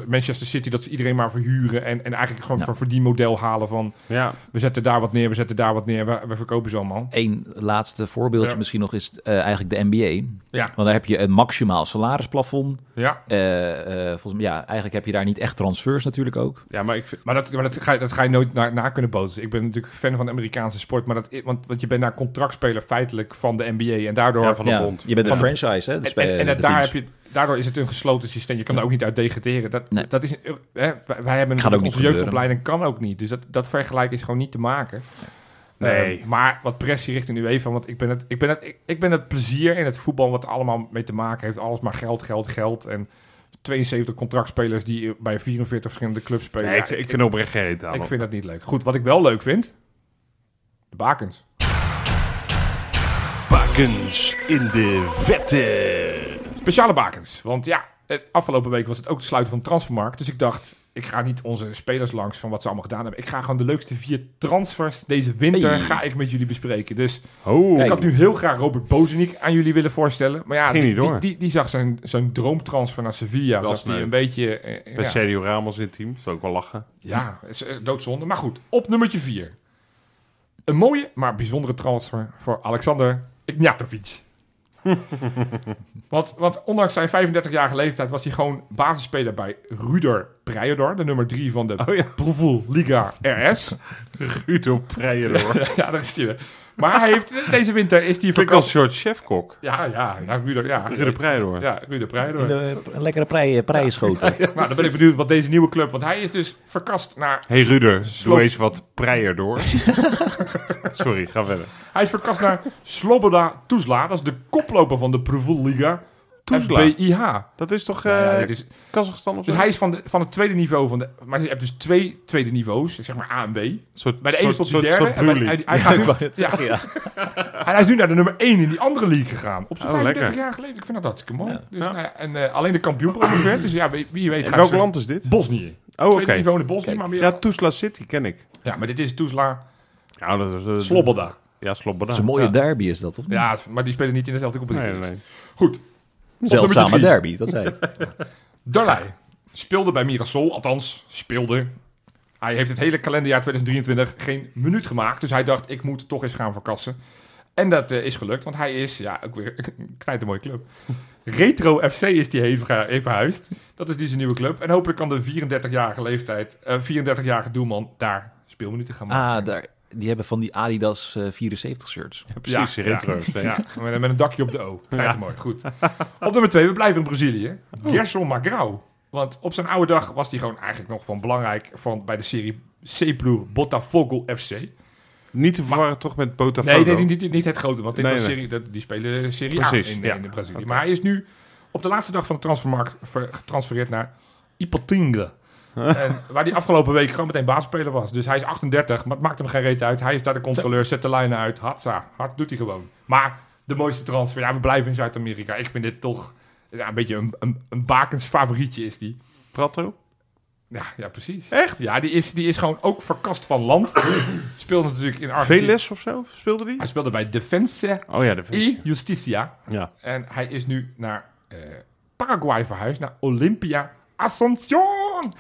Manchester City, dat ze iedereen maar verhuren. En, en eigenlijk gewoon Ja. voor verdienmodel halen van... Ja. We zetten daar wat neer, we zetten daar wat neer. We, we verkopen ze allemaal. Eén laatste voorbeeldje Ja. misschien nog is eh, eigenlijk de NBA. Ja, Want daar heb je een maximaal salarisplafond. ja. Eh, eh, volgens mij, ja, eigenlijk heb je daar niet echt transfers natuurlijk ook. ja, maar ik vind... Maar, dat, maar dat, ga, je- dat ga je nooit na, na kunnen boten. Ik ben natuurlijk fan van de Amerikaanse sport. Maar dat, want, want je bent daar contractspeler feitelijk van de NBA. En daardoor... Ja, van de ja, bond. je bent een Van franchise, hè? de En, en, en dat daar teams. heb je, daardoor is het een gesloten systeem. Je kan er ook niet uit degraderen. Dat, Nee. dat is, een- hè, wij, hebben niet onze jeugdopleiding kan ook niet. Dus dat, dat vergelijken is gewoon niet te maken. Nee. Eh, maar wat pressie richting UEFA, want ik ben, het, ik, ben het, ik, ik ben het plezier in het voetbal wat er allemaal mee te maken heeft. Alles maar geld, geld, geld. En 72 contractspelers die bij 44 verschillende clubs spelen. Nee, Ja, ik, ik vind oprecht geen ik vind dat niet leuk. Goed, wat ik wel leuk vind, de bakens. Bakens in de vette. Speciale bakens. Want ja, eh, afgelopen week was het ook de sluiten van de transfermarkt. Dus ik dacht, ik ga niet onze spelers langs van wat ze allemaal gedaan hebben. Ik ga gewoon de leukste vier transfers deze winter Hey. ga ik met jullie bespreken. Dus Oh, ik had nu heel graag Robert Bozeniek aan jullie willen voorstellen. Maar ja, Ging die, die, die, die zag zijn, zijn droomtransfer naar Sevilla. Dat Zag die een beetje... eh, bij ja, Sergio Ramos in het team. Zou ook wel lachen. ja, eh, doodzonde. Maar goed, op nummertje vier. Een mooie, maar bijzondere transfer voor Alexander Ignatovic. want, want ondanks zijn 35-jarige leeftijd was hij gewoon basisspeler bij Ruder Prejedor, de nummer 3 van de Oh ja. Liga RS. Preien hoor. ja, daar is hij weer. Maar hij heeft, deze winter is hij Vind ik als verkast. soort chefkok. Ja, ja, ja, Ruder, ja. Ruud Preien hoor. Ja. In de, een lekkere prei, preienschoten. Nou, dan ben ik benieuwd wat deze nieuwe club... Want hij is dus verkast naar Hey Ruder, doe eens wat Preier door. Sorry, ga verder. Hij is verkast naar Sloboda Tuzla. Dat is de koploper van de Proefvoel FBIH. Dat is toch Ja, ja, eh is, Kazachstan of zo? dus hij is van, de, van het tweede niveau van de... Maar je hebt dus twee tweede niveaus, zeg maar A en B. Soort, Bij de ene soort, tot die soort, derde. soort en bij- hij, hij, gaat nu, ja, zeggen, ja. hij is nu naar de nummer 1 in die andere league gegaan. Op zijn Oh, 35 lekker. jaar geleden. Ik vind dat hartstikke mooi. Ja. Dus, Ja. nou ja, en eh, alleen de kampioen promoveert. Dus ja, wie, wie weet In gaat welk land is dit? Bosnië. Oh, oké. Tweede niveau in Bosnië. Kijk. Maar, meer, Ja, ja, Tuzla City ken ik. maar dit is Tuzla Ja, dat is... eh, Sloboda. Ja, Sloboda. Dat is een mooie Ja. derby is dat, of niet? Ja, maar die spelen niet in dezelfde competitie. Nee, nee. Goed. Zeldzame derby, dat zei ik. Speelde bij Mirasol, althans speelde. Hij heeft het hele kalenderjaar 2023 geen minuut gemaakt. Dus hij dacht, ik moet toch eens gaan verkassen. En dat eh, is gelukt, want hij is, ja, ook weer een mooie club. Retro FC is die heen heen verhuisd. Dat is die zijn nieuwe club. En hopelijk kan de 34-jarige leeftijd, eh 34-jarige doelman daar speelminuten gaan maken. Ah, daar, die hebben van die Adidas eh, 74 shirts. Precies, Ja, retro. Ja, ja, met, met een dakje op de O. Knijt mooi, goed. Op nummer 2, we blijven in Brazilië. Gerson Magrão. Want op zijn oude dag was hij gewoon eigenlijk nog van belangrijk van, bij de serie C-ploeg Botafogo FC. Niet te verwarren toch met Botafogo? Nee, nee niet, niet, niet het grote, want dit Nee, was serie, dat, die spelen Serie Precies, A in, ja. in Brazilië. Maar hij is nu op de laatste dag van de transfermarkt ver- getransfereerd naar Ipatinga. En waar hij afgelopen week gewoon meteen basisspeler was. Dus hij is 38, maar het maakt hem geen reet uit. Hij is daar de controleur, zet de lijnen uit. Hatsa, hard doet hij gewoon. Maar de mooiste transfer, ja, we blijven in Zuid-Amerika. Ik vind dit toch ja, een beetje een, een, een bakens favorietje is die. Prato? Ja, ja, precies. Echt? Ja, die is, die is gewoon ook verkast van land. Speelde natuurlijk in Argentinië. Veles of zo? Speelde die? Hij speelde bij Defensa Oh ja, de y. Justicia. Ja. En hij is nu naar eh, Paraguay verhuisd, naar Olympia Asunción.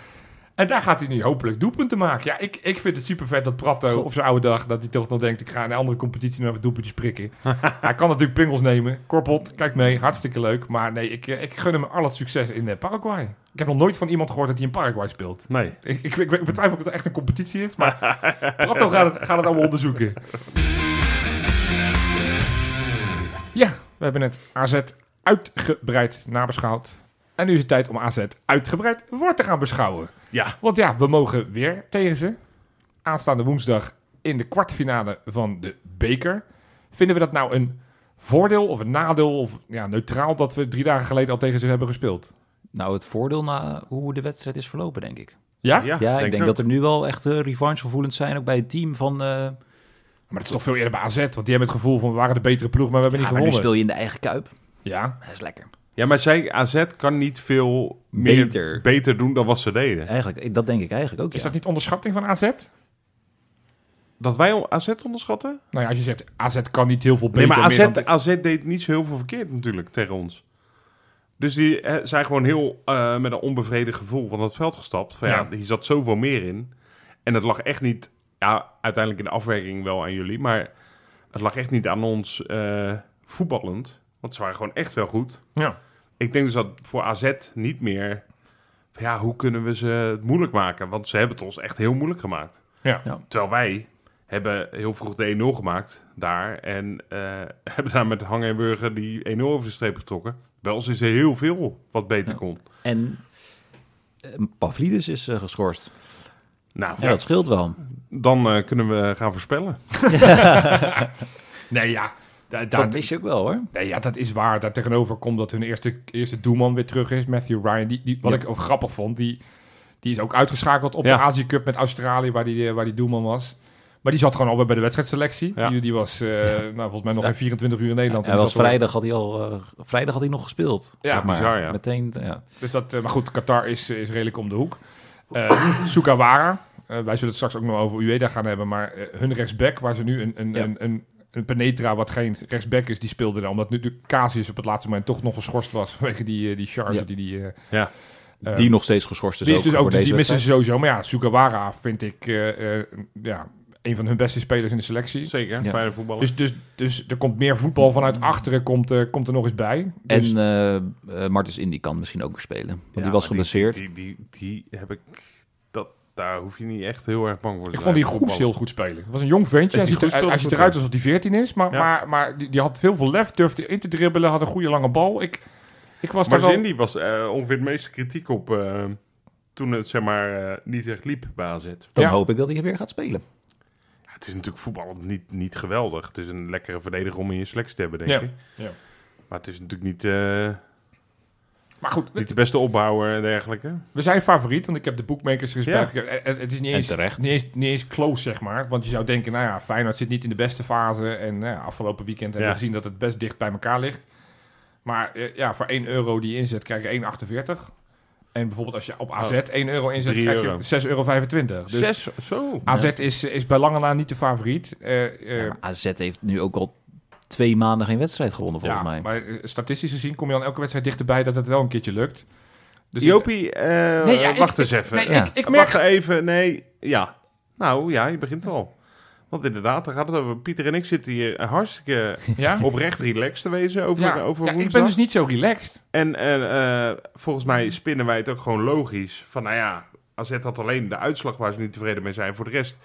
En daar gaat hij nu hopelijk doelpunten maken. Ja, ik, ik vind het super vet dat Prato op zijn oude dag, dat hij toch nog denkt, ik ga in een andere competitie nog wat doelpuntjes prikken. hij kan natuurlijk pingels nemen. Korpelt, kijk mee, hartstikke leuk. Maar nee, ik, eh, ik gun hem al het succes in eh, Paraguay. Ik heb nog nooit van iemand gehoord dat hij in Paraguay speelt. Nee. Ik, ik, ik, ik betwijfel of het echt een competitie is, maar Prato gaat het, gaat het allemaal onderzoeken. Ja, we hebben het AZ uitgebreid nabeschouwd. En nu is het tijd om AZ uitgebreid voor te gaan beschouwen. Ja. Want ja, we mogen weer tegen ze. Aanstaande woensdag in de kwartfinale van de beker. Vinden we dat nou een voordeel of een nadeel of ja, neutraal dat we drie dagen geleden al tegen ze hebben gespeeld? Nou, het voordeel na hoe de wedstrijd is verlopen, denk ik. Ja? Ja, Ja, ik denk ook. dat er nu wel echt uh, revanchegevoelens zijn, ook bij het team van... eh, Maar het is toch veel eerder bij AZ, want die hebben het gevoel van we waren de betere ploeg, maar we hebben ja, niet maar nu gewonnen. speel je in de eigen kuip. Ja, Dat is lekker. Ja, maar zij, AZ kan niet veel meer Beter. beter doen dan wat ze deden. Eigenlijk, dat denk ik eigenlijk ook, is ja. dat niet onderschatting van AZ? Dat wij AZ onderschatten? Nou ja, als je zegt AZ kan niet heel veel beter Nee, maar meer AZ, dan- AZ deed niet zo heel veel verkeerd natuurlijk tegen ons. Dus die eh, zijn gewoon heel eh, met een onbevredigd gevoel van het veld gestapt. Van, ja. Ja. hier zat zoveel meer in. En het lag echt niet, ja, uiteindelijk in de afwerking wel aan jullie, maar het lag echt niet aan ons eh, voetballend. Want ze waren gewoon echt wel goed. Ja. Ik denk dus dat voor AZ niet meer, ja, hoe kunnen we ze het moeilijk maken? Want ze hebben het ons echt heel moeilijk gemaakt. Ja. Ja. Terwijl wij hebben heel vroeg de 1-0 gemaakt daar. En eh, hebben daar met Hang en Burger die 1-0 over de streep getrokken. Bij ons is er heel veel wat beter Ja. kon. En eh, Pavlidis is eh, geschorst. Nou, Ja, dat scheelt wel. dan eh, kunnen we gaan voorspellen. Nee, ja. Da- Dat dat, wist je ook wel, hoor. nee, ja, dat is waar. Daar tegenover komt dat hun eerste, eerste doelman weer terug is. Matthew Ryan. Die, die, wat Ja. ik ook grappig vond. Die, die is ook uitgeschakeld op Ja. de Azië Cup met Australië, waar die, waar die doelman was. Maar die zat gewoon alweer bij de wedstrijdselectie. Ja. Die, die was eh, nou, volgens mij nog geen 24 uur in Nederland. Hij En was vrijdag had hij al eh, vrijdag had hij nog gespeeld. Ja, zeg maar. bizar, ja. Meteen, ja. Dus dat, eh, maar goed, Qatar is, is redelijk om de hoek. Eh Sukawara, wij zullen het straks ook nog over Ueda gaan hebben, maar hun rechtsback, waar ze nu een, een, Ja. een, een, een Penetra, wat geen rechtsback is, die speelde er. Omdat nu de Casius op het laatste moment toch nog geschorst was vanwege die, eh, die charge Ja. die die... eh, Ja. eh, die nog steeds geschorst is. die is dus ook, dus die missen ze sowieso. Maar ja, Sukawara vind ik eh, eh, ja, een van hun beste spelers in de selectie. Zeker, Ja. fijne voetballer. Dus, dus, dus er komt meer voetbal vanuit achteren, komt, eh, komt er nog eens bij. Dus, En eh eh, Martens Indy kan misschien ook weer spelen. Want Ja, die was geblesseerd. Die, die, die, die heb ik... Daar hoef je niet echt heel erg bang voor te Ik zijn. vond die Goes heel goed spelen. Het was een jong ventje. Hij ziet, er, hij ziet eruit alsof hij 14 is. Maar, Ja. maar, maar die, die had veel veel lef, durfde in te dribbelen, had een goede lange bal. Ik, ik was daar Maar wel... Cindy was eh, ongeveer de meeste kritiek op... eh, toen het zeg maar eh, niet echt liep bij AZ. Dan Ja. hoop ik dat hij weer gaat spelen. Ja, het is natuurlijk voetbal niet, niet geweldig. Het is een lekkere verdediger om in je selectie te hebben, denk Ja. ik. Ja. Maar het is natuurlijk niet, eh, Maar goed, niet de beste opbouwer en dergelijke. we zijn favoriet, want ik heb de boekmakers respect. Ja. Het, het is niet En eens, terecht. niet, eens, niet eens close, zeg maar. Want je zou denken, nou ja, Feyenoord zit niet in de beste fase. En nou ja, afgelopen weekend hebben we gezien dat het best dicht bij elkaar ligt. Maar eh, ja, voor 1 euro die je inzet, krijg je 1,48. En bijvoorbeeld als je op AZ 1 euro inzet, 3 krijg je 6,25 euro. Dus Zes, zo. AZ is, is bij lange na niet de favoriet. Eh, eh, Ja, maar AZ heeft nu ook al twee maanden geen wedstrijd gewonnen, volgens ja, mij. Maar eh, statistisch gezien kom je dan elke wedstrijd dichterbij dat het wel een keertje lukt. Dus Jopie, eh, Nee, ja, ik- wacht ik- eens even. nee, Ja. ik, ik merk... Wacht even, nee. Ja. Nou ja, je begint al. Want inderdaad, daar gaat het over. Pieter en ik zitten hier hartstikke Ja? oprecht relaxed te wezen over, Ja, over ja, ik ben dus niet zo relaxed. En eh, eh, volgens mij spinnen wij het ook gewoon logisch. Van nou ja, AZ had alleen de uitslag waar ze niet tevreden mee zijn. Voor de rest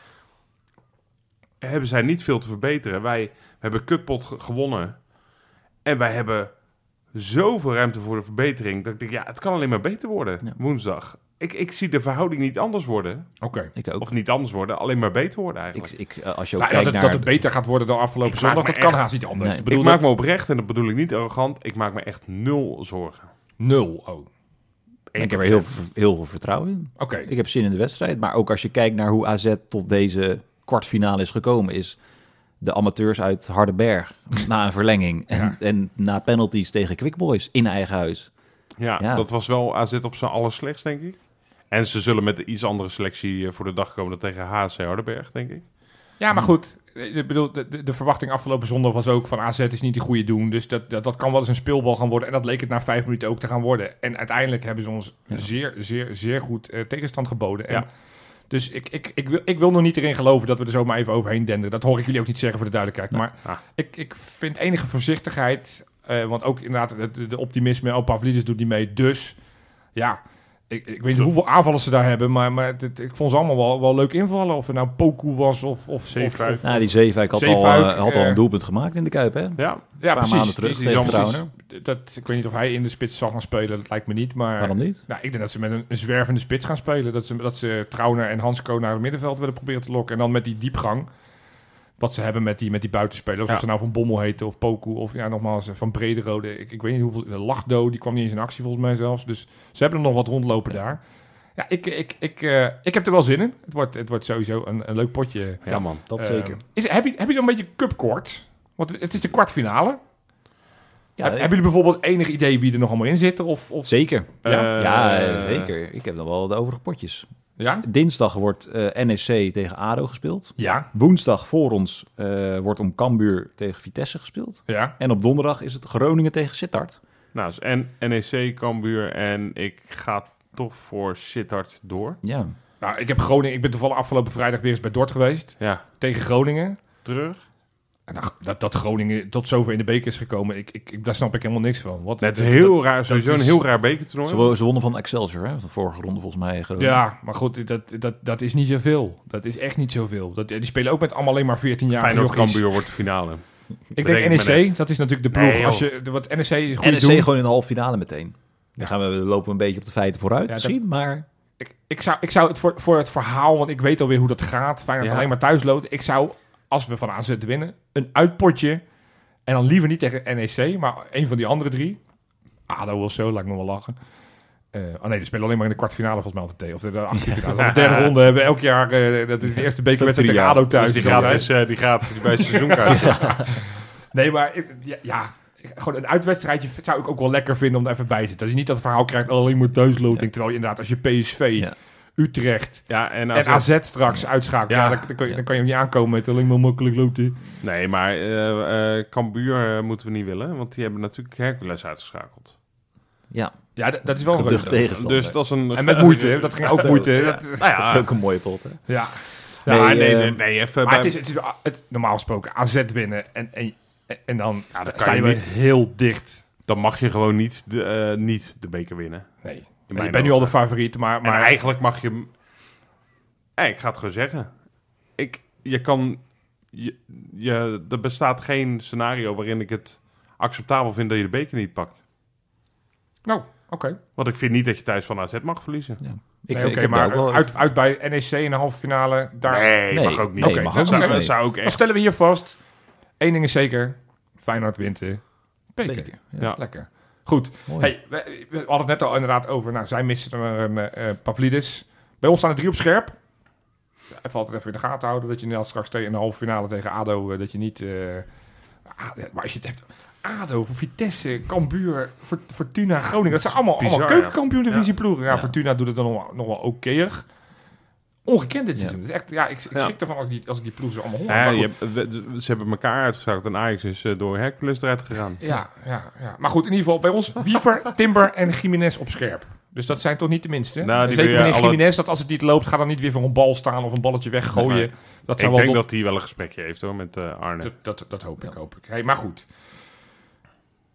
hebben zij niet veel te verbeteren. Wij hebben kutpot ge- gewonnen. En wij hebben zoveel ruimte voor de verbetering. Dat ik denk, ja, het kan alleen maar beter worden Ja. woensdag. Ik, ik zie de verhouding niet anders worden. Oké. Ik ook. Of niet anders worden, alleen maar beter worden Ik, eigenlijk. ik, eh, als je ook Nou, dat, kijkt het, naar... dat het beter gaat worden dan afgelopen Ik zondag, dat kan haast niet anders. Nee. Ik bedoel, ik maak dat- me oprecht, en dat bedoel ik niet arrogant, ik maak me echt nul zorgen. Nul. Oh, oké. ik heb er heel, veel- heel veel vertrouwen in. Ik heb zin in de wedstrijd. Maar ook als je kijkt naar hoe AZ tot deze kwartfinale is gekomen... is de amateurs uit Hardenberg na een verlenging... En, Ja. en na penalties tegen Quick Boys in eigen huis. Ja, Ja. dat was wel AZ op zijn allerslechtst, denk ik. En ze zullen met een iets andere selectie eh, voor de dag komen dan tegen HC Hardenberg, denk ik. Ja, maar goed. Ik bedoel, de, de, de verwachting afgelopen zondag was ook van AZ is niet de goede doen. Dus dat, dat, dat kan wel eens een speelbal gaan worden. En dat leek het na vijf minuten ook te gaan worden. En uiteindelijk hebben ze ons Ja. zeer, zeer, zeer goed eh, tegenstand geboden. En Ja. Dus ik, ik, ik, wil, ik wil nog niet erin geloven dat we er zomaar even overheen denderen. Dat hoor ik jullie ook niet zeggen voor de duidelijkheid. Maar Ah. ik, ik vind enige voorzichtigheid. eh, want ook inderdaad, de, de optimisme. Oh, Pavlidis doet niet mee. Dus ja, ik, ik weet niet hoeveel aanvallen ze daar hebben. Maar, maar ik vond ze allemaal wel, wel leuk invallen. Of het nou Poku was of... of, Zeefuik. of- Nou, die Zeefuik had, al, eh, had al eh, een doelpunt gemaakt in de Kuip, hè? Ja, ja, paar precies. maanden terug Die-. Dat, ik weet niet of hij in de spits zal gaan spelen. Dat lijkt me niet. Maar Waarom niet? Nou, ik denk dat ze met een, een zwervende spits gaan spelen. Dat ze, dat ze Trauner en Hansko naar het middenveld willen proberen te lokken. En dan met die diepgang. Wat ze hebben met die, met die buitenspelers. Of ze nou van Bommel heten of Poku. Of ja, nogmaals eh, van Brederode. Ik, ik weet niet hoeveel. De Lachdo, die kwam niet eens in actie volgens mij zelfs. Dus ze hebben er nog wat rondlopen daar. Ja, ik, ik, ik, eh, ik heb er wel zin in. Het wordt, het wordt sowieso een, een leuk potje. ja man. Dat Eh, zeker. Is, heb, je, heb je dan een beetje cupkort? Want het is de kwartfinale. Ja, hebben jullie bijvoorbeeld enig idee wie er nog allemaal in zitten? Of, of... Zeker. Ja? Ja, zeker. Ik heb dan wel de overige potjes. Ja? Dinsdag wordt eh, NEC tegen ADO gespeeld. Ja. Woensdag voor ons eh, wordt om Cambuur tegen Vitesse gespeeld. Ja. En op donderdag is het Groningen tegen Sittard. Nou, dus en NEC, Cambuur en ik ga toch voor Sittard door. Ja. Nou, ik heb Groningen. Ik ben toevallig afgelopen vrijdag weer eens bij Dort geweest. Ja, Tegen Groningen. terug. En dat, dat Groningen tot zover in de beker is gekomen, ik, ik, ik, daar snap ik helemaal niks van. Wat, Het is heel dat- raar, sowieso is- een heel raar bekertoernooi. Ze, ze wonnen van Excelsior, hè? De vorige ronde volgens mij. Groningen. Ja, maar goed, dat, dat, dat is niet zoveel. Dat is echt niet zoveel. Dat, die spelen ook met allemaal alleen maar 14 jaar Feyenoord. Cambuur wordt de finale. Ik denk NEC, dat is natuurlijk de ploeg. Nee, als je, wat NEC is goed NEC doen. gewoon in de halve finale meteen. Dan gaan we, we lopen een beetje op de feiten vooruit Ja, dat- misschien, maar... Ik, ik, zou, ik zou het voor, voor het verhaal, want ik weet alweer hoe dat gaat. Feyenoord Ja. alleen maar thuis loopt. Ik zou, als we van AZ winnen, een uitpotje. En dan liever niet tegen NEC, maar een van die andere drie. ADO of zo, laat ik me wel lachen. Eh, oh nee, die spelen alleen maar in de kwartfinale volgens mij altijd. Of de, de achtste finale. De derde ronde hebben we elk jaar... eh, dat is de eerste bekerwedstrijd tegen. ADO thuis. Dus die is eh, die gratis die bij het seizoenkaart. Nee, maar ja, ja, gewoon een uitwedstrijdje zou ik ook wel lekker vinden om er even bij te zitten. Dat je niet dat verhaal krijgt, oh, alleen maar thuisloting. Terwijl je inderdaad, als je PSV, Ja. Utrecht Ja, en, en AZ AZ straks uitschakelt, ja, Ja. dan, dan, kan je, dan kan je niet aankomen met alleen maar makkelijk loten. Nee, maar eh eh Cambuur eh, moeten we niet willen, want die hebben natuurlijk Hercules uitgeschakeld. Ja, Ja, dat, dat is wel een tegenstander. Dus dat is een... En met moeite, dat ging ook moeite. Dat, Nou dat ja, is ook een mooie pot, hè? ja. nee, Ja, nee, nee, nee, nee, even maar bij- het is, het is het, normaal gesproken AZ winnen en, en, en dan Ja, sta kan je niet. heel dicht. dan mag je gewoon niet de, eh, niet de beker winnen. Nee, maar je bent nu al de favoriet, maar, Maar eigenlijk mag je... Eh, ik ga het gewoon zeggen. Ik, je kan... Je, je, er bestaat geen scenario waarin ik het acceptabel vind dat je de beker niet pakt. nou, oké. Want ik vind niet dat je thuis van AZ mag verliezen. Ik, Nee, oké, ik maar wel... uit, uit bij NEC in de halve finale, daar, Nee, Nee, mag ook niet. nee, mag dat ook is niet. oké. Dat zou ook Dan echt... stellen we hier vast. Eén ding is zeker. Feyenoord wint de beker. Beker, ja. Ja. Lekker. Goed. Mooi. Hey, we, we hadden het net al inderdaad over... Nou, zij missen er een uh, Pavlidis. Bij ons staan er drie op scherp. Even altijd even in de gaten houden... dat je inderdaad straks tegen in de halve finale tegen ADO... eh, dat je niet... eh, ja, maar als je het hebt... ADO, Vitesse, Cambuur, Fort- Fortuna, Groningen... dat zijn allemaal, Bizar, allemaal keukenkampioen divisie ploegen. Ja, Ja. Fortuna doet het dan nog, wel- nog wel okéig. Ongekend dit seizoen. Is echt, ja, ik, ik schrik ervan als ik die, als ik die ploegen zo allemaal hoor. Ja, je hebt- ze hebben elkaar uitgeschakeld en Ajax is eh, door Hercules eruit gegaan. Ja, ja, ja. Maar goed, in ieder geval bij ons Wiever, Timber en Jiménez op scherp. Dus dat zijn toch niet de minste? Nou, die Zeker meneer alle- Jiménez, dat als het niet loopt, ga dan niet weer voor een bal staan of een balletje weggooien. Nee, dat Ik zijn wel denk dat hij wel een gesprekje heeft hoor, met eh, Arne. dat, dat, dat hoop ik, hoop ik. Hey, maar goed.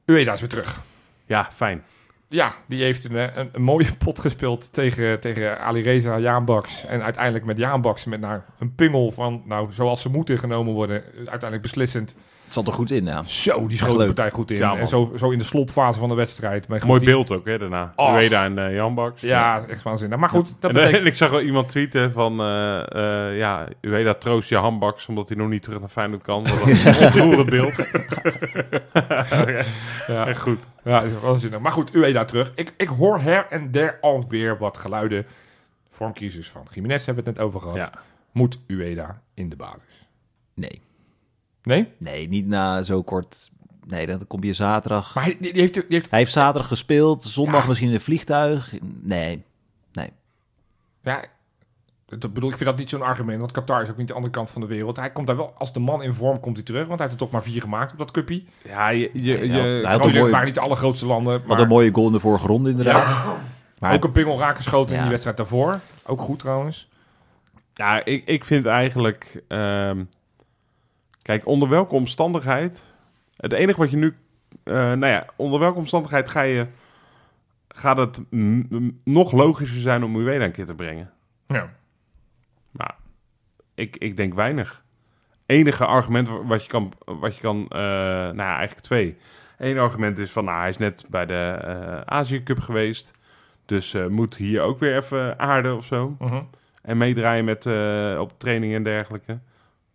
Ueda is weer terug. Ja, fijn. Ja, die heeft een, eh, een, mooie pot gespeeld tegen, tegen Ali Reza Jaanbaks. En uiteindelijk met Jaanbaks met nou, een pingel van, nou, zoals ze moeten genomen worden, uiteindelijk beslissend. Het zat er goed in, ja. Zo, die schoot de partij goed in. Ja, en zo, zo in de slotfase van de wedstrijd. Maar Mooi die- beeld ook hè, daarna. Och. Ueda en eh, Jan Baks. Ja, echt waanzinnig. Maar goed, dat En, eh, betekent... en ik zag wel iemand tweeten van, eh, eh, ja, Ueda troost je handbaks omdat hij nog niet terug naar Feyenoord kan. Dat was een ontroerend beeld. Ja, Echt goed. ja, waanzinnig. Maar goed, Ueda terug. Ik, ik hoor her en der alweer wat geluiden. Vormcrisis van Jiménez hebben we het net over gehad. Ja. Moet Ueda in de basis? Nee. Nee? Nee, niet na zo kort... Nee, dan kom je zaterdag... Maar hij, die, heeft, die heeft... Hij heeft zaterdag gespeeld, zondag Ja. misschien in een vliegtuig. Nee, nee. Ja, dat bedoel, ik vind dat niet zo'n argument. Want Qatar is ook niet de andere kant van de wereld. Hij komt daar wel, als de man in vorm komt hij terug. Want hij heeft er toch maar vier gemaakt op dat cuppie. Ja, je, je, Ja, je- hij had een Natuurlijk mooi- waren niet de allergrootste landen. Wat Maar een mooie goal in de vorige ronde inderdaad. Ja. Maar ook een pingel raak geschoten in Ja. die wedstrijd daarvoor. Ook goed trouwens. ja, ik, ik vind eigenlijk... ehm, kijk, onder welke omstandigheid... Het enige wat je nu... eh, nou ja, onder welke omstandigheid ga je... Gaat het nog logischer zijn om Ueda een keer te brengen? Ja. Maar ik, ik denk weinig. Enige argument wa- wat je kan, wat je kan eh, nou ja, eigenlijk twee. Eén argument is van, nou, hij is net bij de eh Azië Cup geweest. Dus eh, moet hier ook weer even aarden of zo. Mhm. En meedraaien met, eh, op training en dergelijke.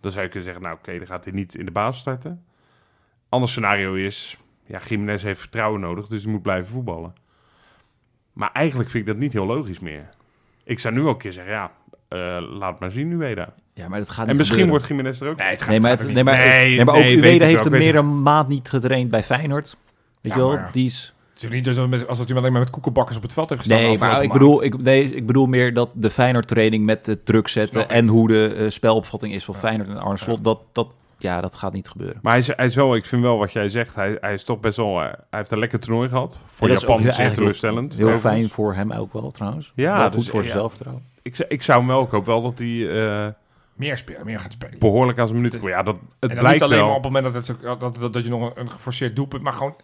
Dan zou je kunnen zeggen, nou oké, dan gaat hij niet in de basis starten. Ander scenario is, ja, Jiménez heeft vertrouwen nodig, dus hij moet blijven voetballen. Maar eigenlijk vind ik dat niet heel logisch meer. Ik zou nu ook een keer zeggen, ja, eh, laat maar zien, Ueda. Ja, maar dat gaat En misschien gebeuren. wordt Jiménez er ook. Nee, het gaat, Nee, maar, het gaat nee, niet. maar, Nee, nee, maar nee, ook Ueda heeft er weet meer een maand niet getraind bij Feyenoord. Weet Ja, je wel? maar. Die is... Het is niet dus alsof hij alleen maar met koekenbakkers op het veld heeft gestaan. Nee, de maar ik bedoel, ik, nee, ik bedoel meer dat de Feyenoord-training met het druk zetten... En hoe de eh, spelopvatting is van Ja. Feyenoord en Arne Slot... Dat, dat, ja, dat gaat niet gebeuren. Maar hij is, hij is wel, ik vind wel wat jij zegt, hij, hij is toch best wel, eh, hij heeft een lekker toernooi gehad. Voor Ja, is Japan ook zeer eigenlijk teleurstellend. Heel overigens. fijn voor hem ook wel, trouwens. Ja, Wel dus, goed voor ja. zijn zelfvertrouwen. Ik, zou- ik zou hem wel, ik hoop wel dat hij eh, Meer spelen, meer gaat spelen. behoorlijk aan zijn minuten... Dus- Ja, dat, het en dan niet blijkt alleen wel, maar op het moment dat, het dat, dat je nog een, een geforceerd doelpunt, maar gewoon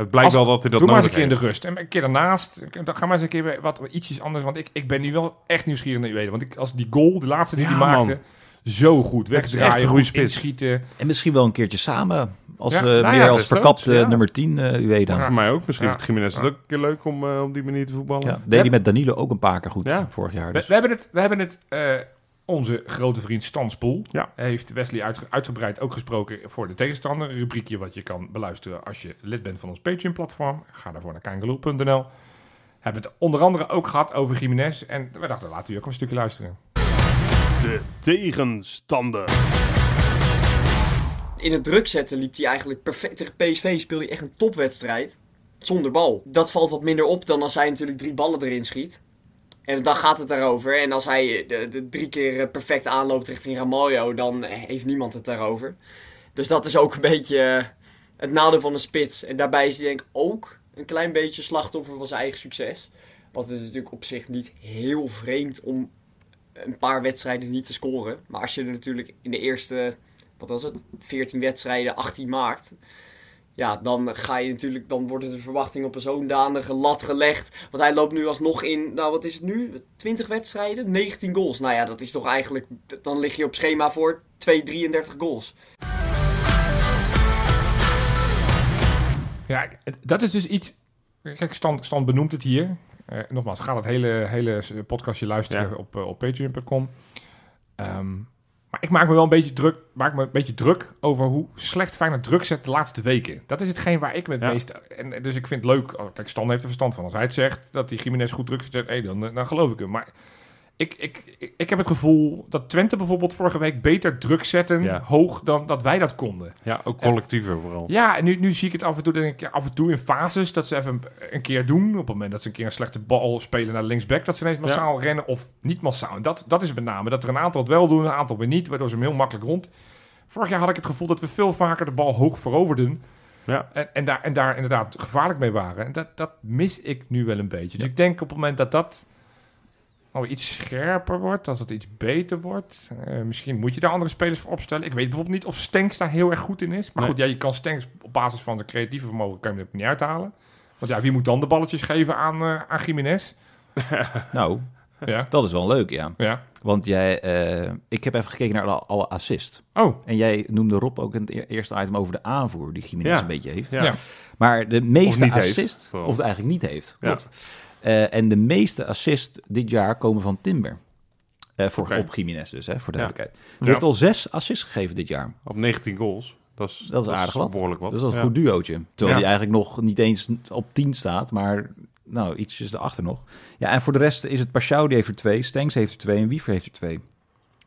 het blijkt als- wel dat hij dat doe maar eens een keer in de rust. En een keer daarnaast, dan ga maar eens een keer bij wat ietsjes anders. Want ik, ik ben nu wel echt nieuwsgierig naar Ueda. Want ik, als die goal, de laatste die Ja, hij maakte, man. zo goed Het is echt wegdraaien, goed spits. inschieten. En misschien wel een keertje samen. Als, Ja, eh, nou meer ja, als verkapt eh, ja. nummer 10 eh Ueda. Ja. Voor mij ook. Misschien Ja. vindt Jiménez het ook een keer leuk om op die manier te voetballen. Ja, deed hij met Danilo ook een paar keer goed Ja. vorig jaar. We, Dus. we hebben het, we hebben het eh, onze grote vriend Stan Spoel Ja. heeft Wesley uitge- uitgebreid ook gesproken voor de tegenstander. Een rubriekje wat je kan beluisteren als je lid bent van ons Patreon-platform. Ga daarvoor naar kangaloo.nl. hebben we het onder andere ook gehad over Jiménez. En we dachten, laten we ook een stukje luisteren. De tegenstander. In het druk zetten liep hij eigenlijk perfect. Tegen PSV speelde hij echt een topwedstrijd. Zonder bal. Dat valt wat minder op dan als hij natuurlijk drie ballen erin schiet. En dan gaat het daarover. En als hij de, de drie keer perfect aanloopt richting Ramaljo, dan heeft niemand het daarover. Dus dat is ook een beetje eh, het nadeel van een spits. En daarbij is hij denk ik ook een klein beetje slachtoffer van zijn eigen succes. Want het is natuurlijk op zich niet heel vreemd om een paar wedstrijden niet te scoren. Maar als je er natuurlijk in de eerste, wat was het, 14 wedstrijden 18 maakt. Ja, dan ga je natuurlijk, dan worden de verwachtingen op een zo'n danige lat gelegd. Want hij loopt nu alsnog in, nou wat is het nu? 20 wedstrijden, 19 goals. Nou ja, dat is toch eigenlijk, dan lig je op schema voor 2, 33 goals. Ja, dat is dus iets... Kijk, Stan, Stan benoemt het hier. Eh, nogmaals, ga het hele, hele podcastje luisteren Ja. op, eh, op patreon.com. Ehm, maar ik maak me wel een beetje druk, maak me een beetje druk over hoe slecht Feyenoord druk zet de laatste weken. Dat is hetgeen waar ik me het Ja. meest... En, dus ik vind het leuk... Kijk, Stan heeft er verstand van. Als hij het zegt, dat die Jiménez goed druk zet, hey, dan, dan geloof ik hem. Maar ik, ik, ik, ik heb het gevoel dat Twente bijvoorbeeld vorige week beter druk zetten, Ja. hoog, dan dat wij dat konden. Ja, ook collectiever vooral. Ja, en nu, nu zie ik het af en toe, denk ik, af en toe in fases dat ze even een, keer doen. Op het moment dat ze een keer een slechte bal spelen naar linksback, dat ze ineens massaal rennen of niet massaal. En dat, dat is met name dat er een aantal het wel doen, een aantal weer niet, waardoor ze hem heel makkelijk rond. Vorig jaar had ik het gevoel dat we veel vaker de bal hoog veroverden Ja. en, en, daar, en daar inderdaad gevaarlijk mee waren. En dat, dat mis ik nu wel een beetje. Dus ik denk op het moment dat dat nou, iets scherper wordt, als het iets beter wordt. eh, misschien moet je daar andere spelers voor opstellen. Ik weet bijvoorbeeld niet of Stenks daar heel erg goed in is. Maar Nee. goed, ja, je kan Stenks op basis van zijn creatieve vermogen kan je hem niet uithalen. Want ja, wie moet dan de balletjes geven aan, eh aan Jiménez? Nou, Ja, dat is wel leuk, ja. ja. Want jij, eh, ik heb even gekeken naar alle, alle assist. Oh, En jij noemde Rob ook in het e- eerste item over de aanvoer die Jiménez Ja. een beetje heeft. Ja. Ja. Maar de meeste heeft, assist, of het eigenlijk niet heeft, Ja. Eh, en de meeste assist dit jaar komen van Timber. Eh voor. Op Jiménez dus, hè, voor de Ja. duidelijkheid. Ja. heeft al zes assists gegeven dit jaar. Op 19 goals. Dat is, Dat is aardig wat. wat. Dus dat is een goed duootje. Terwijl hij eigenlijk nog niet eens op 10 staat, maar nou, ietsjes erachter nog. Ja, en voor de rest is het Pashao die heeft er twee, Stenks heeft er twee en Wiever heeft er twee.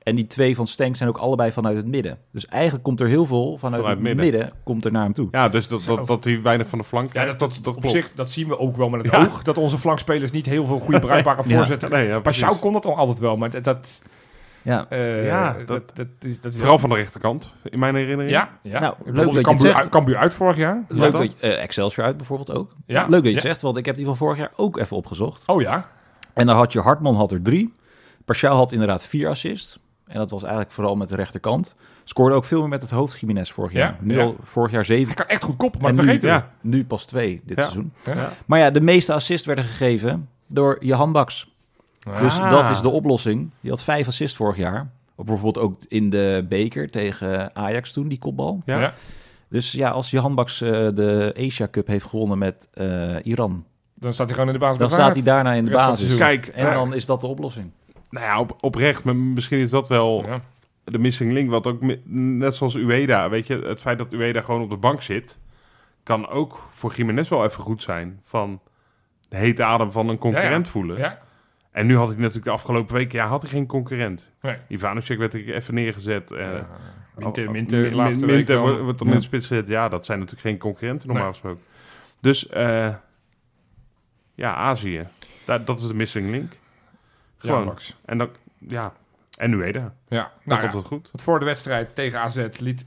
En die twee van Stenks zijn ook allebei vanuit het midden. Dus eigenlijk komt er heel veel vanuit, Vanuit het midden. midden. komt er naar hem toe. Ja, dus dat, dat, dat hij weinig van de flank ja dat, dat, dat, op klopt. zich, dat zien we ook wel met het Ja. oog. Dat onze flankspelers niet heel veel goede bruikbare Ja. voorzetten. Nee, ja. Pashao kon dat al altijd wel, maar dat... dat Ja, eh, Ja, dat, dat- dat, is, dat is Vooral van de rechterkant, in mijn herinnering. Ja, ja. Nou, leuk dat je het Cambuur, zegt. uit, Cambuur uit vorig jaar. leuk dat je, eh, Excelsior uit bijvoorbeeld ook. Ja. Leuk dat je het Ja. zegt, want ik heb die van vorig jaar ook even opgezocht. Oh ja. En dan had je Hartman had er drie. Pashao had inderdaad vier assists. En dat was eigenlijk vooral met de rechterkant. Scoorde ook veel meer met het hoofd Jiménez vorig Ja, jaar. Nu ja. al vorig jaar zeven. Hij kan echt goed koppen, maar En dat nu, ja. nu pas twee dit Ja. seizoen. Ja. Maar ja, de meeste assists werden gegeven door Johan Baks. Dus Ah. dat is de oplossing. Die had vijf assists vorig jaar. Of bijvoorbeeld ook in de beker tegen Ajax toen, die kopbal. Ja. Ja. Dus ja, als Johan Baks eh, de Asia Cup heeft gewonnen met eh, Iran... Dan staat hij gewoon in de basis. dan staat hij daarna in de het basis. Kijk, En dan is dat de oplossing. Nou ja, op, oprecht, maar misschien is dat wel Ja. de missing link. Want ook net zoals Ueda, weet je, het feit dat Ueda gewoon op de bank zit, kan ook voor Jiménez wel even goed zijn. Van de hete adem van een concurrent Ja, voelen. Ja. En nu had ik natuurlijk de afgelopen weken, ja, had hij geen concurrent. Nee. Werd er even neergezet. eh, Ja. Minte, oh, oh, Minte, Min- laatste week wordt, wordt dan in de spits gezet. Ja, dat zijn natuurlijk geen concurrenten normaal Nee. gesproken. Dus eh, ja, Azië. Dat, dat is de missing link. Ja, Gewoon. Max. en dan, ja, en Nueda. Ja, Dan nou ja. komt het goed. Want voor de wedstrijd tegen AZ liet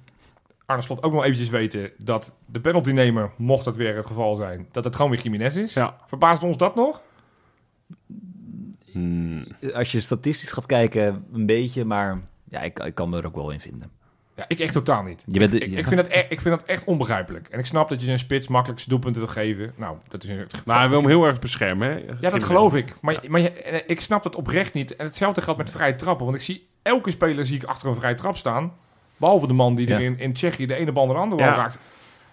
Arne Slot ook nog eventjes weten dat de penaltynemer, mocht dat weer het geval zijn, dat het gewoon weer Jiménez is. Ja. Verbaast ons dat nog? Als je statistisch gaat kijken, een beetje, maar ja, ik, ik kan me er ook wel in vinden. Ja, ik echt totaal niet. Je bent, Ik, ik, vind dat e- ik vind dat echt onbegrijpelijk. En ik snap dat je zijn spits makkelijk zijn doelpunten wil geven. Nou, dat is een Maar hij wil hem heel erg beschermen. Hè? Ja, dat geloof ik. Maar, maar je- ik snap dat oprecht niet. En hetzelfde geldt met vrije trappen. Want ik zie elke speler zie ik achter een vrije trap staan. Behalve de man die er in, in Tsjechië de ene bal naar de andere raakt.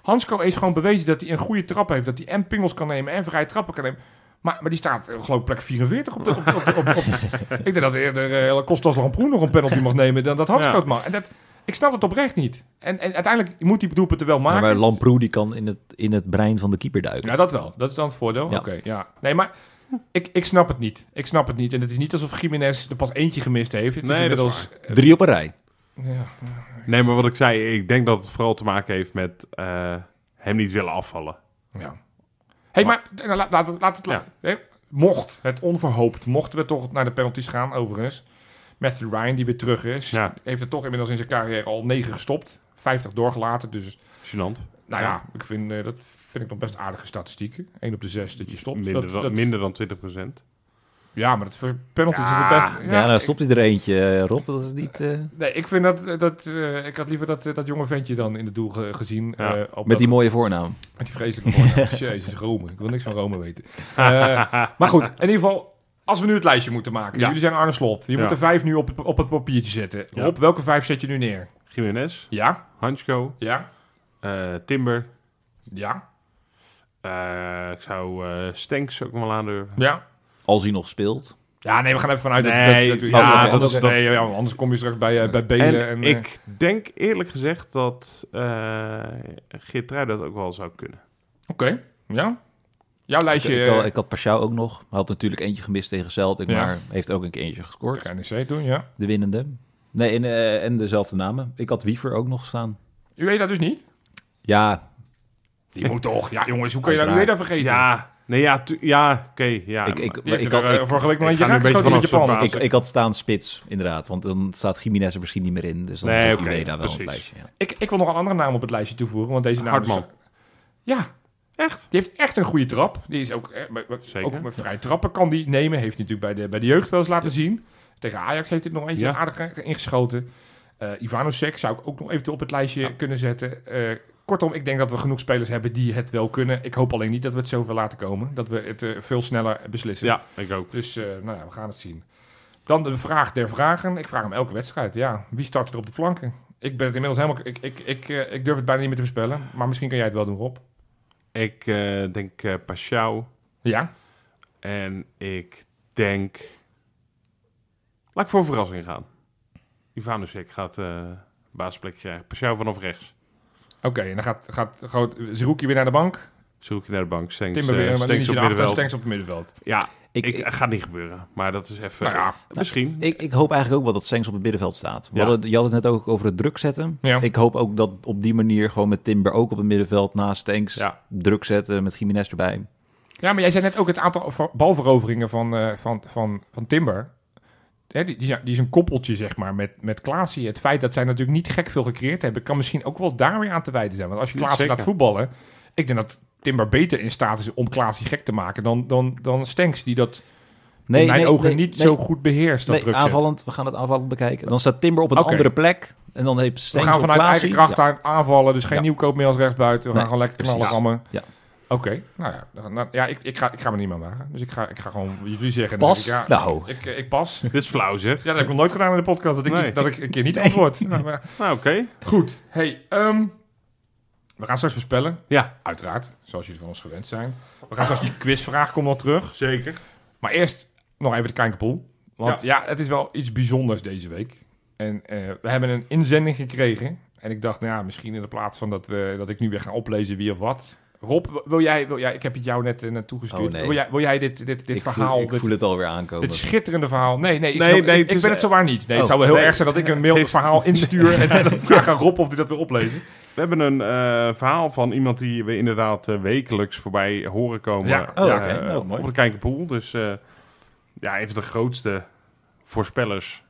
Hansko is gewoon bewezen dat hij een goede trap heeft. Dat hij en pingels kan nemen en vrije trappen kan nemen. Maar, maar die staat, eh, geloof ik, plek 44 op de... Op, de- op, de- op, op- ik denk dat eerder uh, Kostas Lamproen nog een penalty mag nemen dan dat Hansko Ja. het mag. En dat, ik snap het oprecht niet. En, en uiteindelijk moet die doelpunten wel Ja, maken. maar Lamproe die kan in het, in het brein van de keeper duiken. Ja, dat wel. Dat is dan het voordeel. Ja. Oké, ja. Nee, maar ik, ik snap het niet. Ik snap het niet. En het is niet alsof Jiménez er pas eentje gemist heeft. Het Nee, is dat is inmiddels... Drie op een rij. Ja. Nee, maar wat ik zei, ik denk dat het vooral te maken heeft met eh, hem niet willen afvallen. Ja. hey, maar nou, laat, laat, het- laat het... Ja. mocht het onverhoopt, mochten we toch naar de penalties gaan, overigens. Matthew Ryan, die weer terug is, Ja. heeft er toch inmiddels in zijn carrière al 9 gestopt. 50 doorgelaten, dus Gênant. nou ja, ik vind, eh, dat vind ik nog best aardige statistieken. 1 op de 6 dat je stopt. Minder, Dat- dan, dat- minder dan 20%. Ja, maar penalties Ja, is het best... Ja, dan ik- stopt hij er eentje, eh, Rob. Dat is niet... eh, Nee, ik vind dat... dat eh, ik had liever dat, dat jonge ventje dan in het doel ge- gezien. Ja. eh, op met dat- die mooie voornaam. Met die vreselijke voornaam. Jezus, Rome. Ik wil niks van Rome weten. Eh, maar goed, in ieder geval, als we nu het lijstje moeten maken. Ja. Jullie zijn Arne Slot. Je Ja. moet er vijf nu op het, op het papiertje zetten. Ja. Rob, welke vijf zet je nu neer? Jiménez, Ja? Hansko, Ja? eh, Timber. Ja? eh, ik zou eh Stenks ook wel aandurven. Ja? Als hij nog speelt. Ja, nee, we gaan even vanuit Nee, dat, dat, ja, ja, dat anders, is- dat- nee, ja, anders kom je straks bij, eh, bij Belen. En, En, ik denk eerlijk gezegd dat uh, Geertrui dat ook wel zou kunnen. Oké, ja? Jouw lijstje... ik, had- eh, ik had Pashao ook nog. Hij had natuurlijk eentje gemist tegen Celtic, Ja. maar heeft ook een keer eentje gescoord. tegen NEC doen, ja. De winnende. Nee, en, eh, en dezelfde namen. Ik had Wiever ook nog staan. U weet dat dus niet? Ja, Die moet toch. Ja, jongens, hoe kun je dat, dat vergeten? Ja, nee, ja, ja oké. ja, ik, ik, Die heeft ik, er had, eh, ik, vorige week nog eentje een beetje Japan. ik, ik had staan spits, inderdaad. Want dan staat Jiménez er misschien niet meer in. Dus dan Nee, oké, okay, daar wel op het precies. lijstje. Ja. Ik, ik wil nog een andere naam op het lijstje toevoegen, want deze naam Hartman. is... Ja, Echt? die heeft echt een goede trap. Die is ook, eh, ook met vrij trappen kan die nemen. Heeft hij natuurlijk bij de, bij de jeugd wel eens laten zien. Tegen Ajax heeft hij nog eentje Ja. aardig ingeschoten. Eh Ivanovic zou ik ook nog eventueel op het lijstje kunnen zetten. Eh, kortom, ik denk dat we genoeg spelers hebben die het wel kunnen. Ik hoop alleen niet dat we het zoveel laten komen. Dat we het eh, veel sneller beslissen. Ja, ik ook. Dus eh, nou ja, we gaan het zien. Dan de vraag der vragen. Ik vraag hem elke wedstrijd. Ja, wie start er op de flanken? Ik ben het inmiddels helemaal... Ik, ik, ik, ik durf het bijna niet meer te voorspellen. Maar misschien kan jij het wel doen, Rob. Ik eh, denk Pashao Ja? en ik denk... Laat ik voor een verrassing gaan. Ivanusek gaat eh baasplek krijgen. Pashao vanaf rechts. Oké, en dan gaat, gaat Zerouki weer naar de bank. Zoek je naar de bank. Stenks, Timber weer, Stenks is op middenveld. Stenks op het middenveld. Ja, Ik, ik, ik, gaat niet gebeuren. Maar dat is even... Nou ja, misschien. ik, ik hoop eigenlijk ook wel dat Sengs op het middenveld staat. We Ja. hadden, je had het net ook over het druk zetten. Ja. Ik hoop ook dat op die manier gewoon met Timber ook op het middenveld naast Ja. druk zetten met Jiménez erbij. Ja, maar jij zei net ook het aantal ver- balveroveringen van, eh, van, van, van Timber. Hè, die, die, is een koppeltje, zeg maar, met, met Klaasie. Het feit dat zij natuurlijk niet gek veel gecreëerd hebben... kan misschien ook wel daar weer aan te wijten zijn. Want als je Klaasie laat voetballen... ik denk dat Timber beter in staat is om Klaasie gek te maken... dan, dan, dan Stenks, die dat in mijn ogen niet zo goed beheerst. Dat Nee, druk aanvallend. We gaan het aanvallend bekijken. Dan staat Timber op een andere plek. En dan heeft We Stengs gaan vanuit Klaasie. eigen kracht Ja. aan aanvallen. Dus geen Ja. nieuwkoop meer als rechtsbuiten. We Nee, gaan gewoon lekker knallen rammen. Ja. Oké, nou ja. nou, ja ik, ik, ga, ik ga me niet meer wagen. Dus ik ga, ik ga gewoon jullie zeggen. Dan Pas? zeg ik, ja, Nou. Ik, ik pas. Dit is flauw zeg. Ja, dat heb ik nog nooit gedaan in de podcast. Dat ik, Nee. niet, dat ik een keer niet antwoord. Nou, maar Nou, oké. goed. Hey, ehm, we gaan straks voorspellen. Ja, Uiteraard. Zoals jullie van ons gewend zijn. We gaan straks die quizvraag komt nog terug. zeker. Maar eerst nog even de kijkerpool. Want ja. het is wel iets bijzonders deze week. En eh, we hebben een inzending gekregen. En ik dacht, nou ja, misschien in de plaats van dat, we, dat ik nu weer ga oplezen wie of wat. Rob, wil jij, wil jij ik heb het jou net uh, naartoe gestuurd. Oh, nee. wil, jij, wil jij dit, dit, dit ik verhaal, Voel, ik dit, voel het alweer aankomen. dit schitterende verhaal... Nee, nee, ik, Nee, zou- nee, ik, het ik ben het zowaar niet. Nee, het Oh, zou wel heel erg zijn dat ik een mail verhaal instuur... en dan vraag aan Rob of hij dat wil oplezen. We hebben een eh, verhaal van iemand die we inderdaad eh, wekelijks voorbij horen komen. Ja. Oh, eh, oké. Nou, mooi. Op de Kijkerpoel. Dus eh, ja, een van de grootste voorspellers.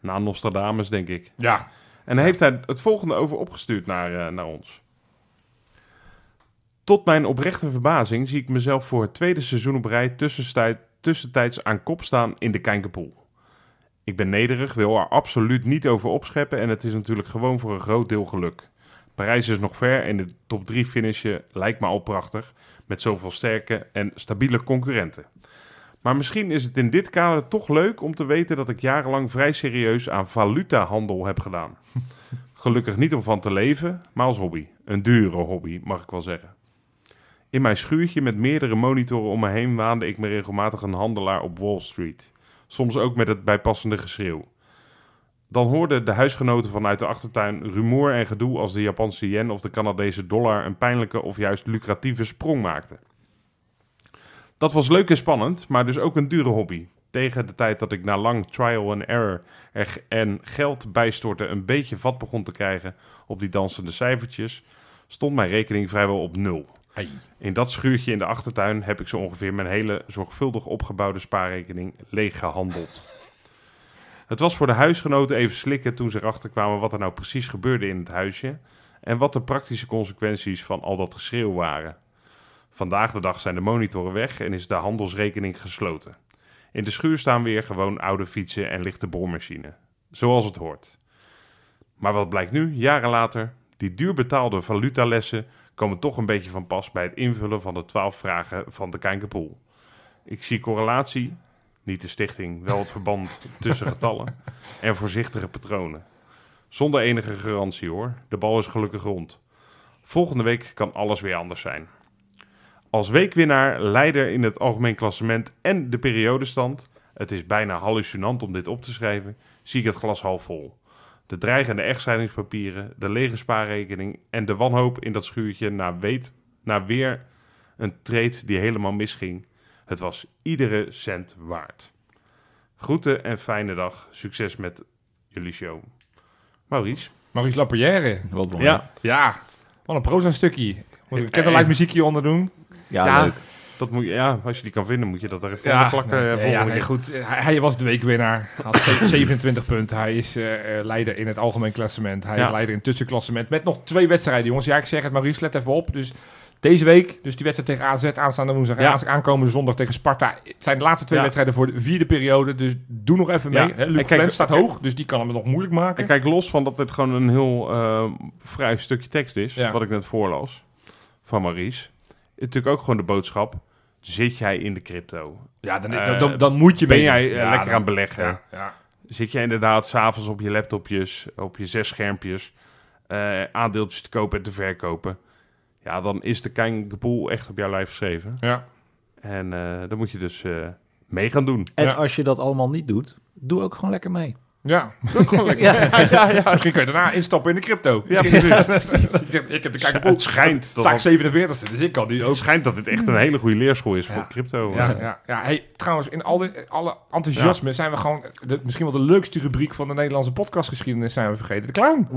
Na Nostradamus, denk ik. Ja, En heeft hij het volgende over opgestuurd naar, eh, naar ons. Tot mijn oprechte verbazing zie ik mezelf voor het tweede seizoen op rij tussentijd, tussentijds aan kop staan in de Kijkerpoel. Ik ben nederig, wil er absoluut niet over opscheppen en het is natuurlijk gewoon voor een groot deel geluk. Parijs is nog ver en de top 3 finishen lijkt me al prachtig, met zoveel sterke en stabiele concurrenten. Maar misschien is het in dit kader toch leuk om te weten dat ik jarenlang vrij serieus aan valutahandel heb gedaan. Gelukkig niet om van te leven, maar als hobby. Een dure hobby, mag ik wel zeggen. In mijn schuurtje met meerdere monitoren om me heen waande ik me regelmatig een handelaar op Wall Street. Soms ook met het bijpassende geschreeuw. Dan hoorden de huisgenoten vanuit de achtertuin rumoer en gedoe als de Japanse yen of de Canadese dollar een pijnlijke of juist lucratieve sprong maakten. Dat was leuk en spannend, maar dus ook een dure hobby. Tegen de tijd dat ik na lang trial and error er- en geld bijstorten een beetje vat begon te krijgen op die dansende cijfertjes, stond mijn rekening vrijwel op nul. In dat schuurtje in de achtertuin heb ik zo ongeveer mijn hele zorgvuldig opgebouwde spaarrekening leeg gehandeld. Het was voor de huisgenoten even slikken toen ze erachter kwamen wat er nou precies gebeurde in het huisje en wat de praktische consequenties van al dat geschreeuw waren. Vandaag de dag zijn de monitoren weg en is de handelsrekening gesloten. In de schuur staan weer gewoon oude fietsen en lichte boormachine. Zoals het hoort. Maar wat blijkt nu, jaren later? Die duur betaalde valutalessen komen toch een beetje van pas bij het invullen van de 12 vragen van de Kijkenpoel. Ik zie correlatie, niet de stichting, wel het verband tussen getallen en voorzichtige patronen. Zonder enige garantie hoor, de bal is gelukkig rond. Volgende week kan alles weer anders zijn. Als weekwinnaar, leider in het algemeen klassement en de periodestand, het is bijna hallucinant om dit op te schrijven, zie ik het glas half vol. De dreigende echtscheidingspapieren, de lege spaarrekening en de wanhoop in dat schuurtje na, weet, na weer een trade die helemaal misging. Het was iedere cent waard. Groeten en fijne dag. Succes met jullie show. Maurice. Maurice Lapierre. Wat mooi. Ja, Ja, wat een proza stukje. Ik Eh, kan er light muziekje onder doen. Ja, Ja. leuk. dat moet je, ja, als je die kan vinden, moet je dat er even onder plakken. nee, eh, nee, volgende ja, nee, keer. goed. Hij, hij was de weekwinnaar. Had ze- 27 punten. Hij is eh, eh, leider in het algemeen klassement. Hij Ja. is leider in het tussenklassement. Met nog twee wedstrijden, jongens. Ja, ik zeg het, Maurice, let even op. Dus deze week, dus die wedstrijd tegen AZ aanstaande woensdag. En Ja. aankomende zondag tegen Sparta. Het zijn de laatste twee Ja. wedstrijden voor de vierde periode. Dus doe nog even mee. Hè, Luc Flens staat hoog, dus die kan hem nog moeilijk maken. En kijk, los van dat dit gewoon een heel eh, vrij stukje tekst is, wat ik net voorlas van Maurice, is natuurlijk ook gewoon de boodschap: zit jij in de crypto? ja, dan, eh, dan, dan moet je Ben jij eh, lekker dan- aan beleggen? Ja. Zit jij inderdaad s'avonds op je laptopjes, op je zes schermpjes, aandeeltjes te kopen en te verkopen? Ja, dan is de Kijngepoel echt op jouw lijf geschreven. ja. En eh dan moet je dus eh, mee gaan doen. En Ja. als je dat allemaal niet doet, doe ook gewoon lekker mee. Ja. Ja. ja, ja, Misschien kun je daarna instappen in de crypto. Ja, precies. ik heb de kijken Het schijnt Sta ik 47ste, dus ik kan die ook. het schijnt dat dit echt een hele goede leerschool is Ja. voor crypto. Ja, ja, ja. Hey, trouwens, in al dit, alle enthousiasme zijn we gewoon... De, misschien wel de leukste rubriek van de Nederlandse podcastgeschiedenis zijn we vergeten. De clown.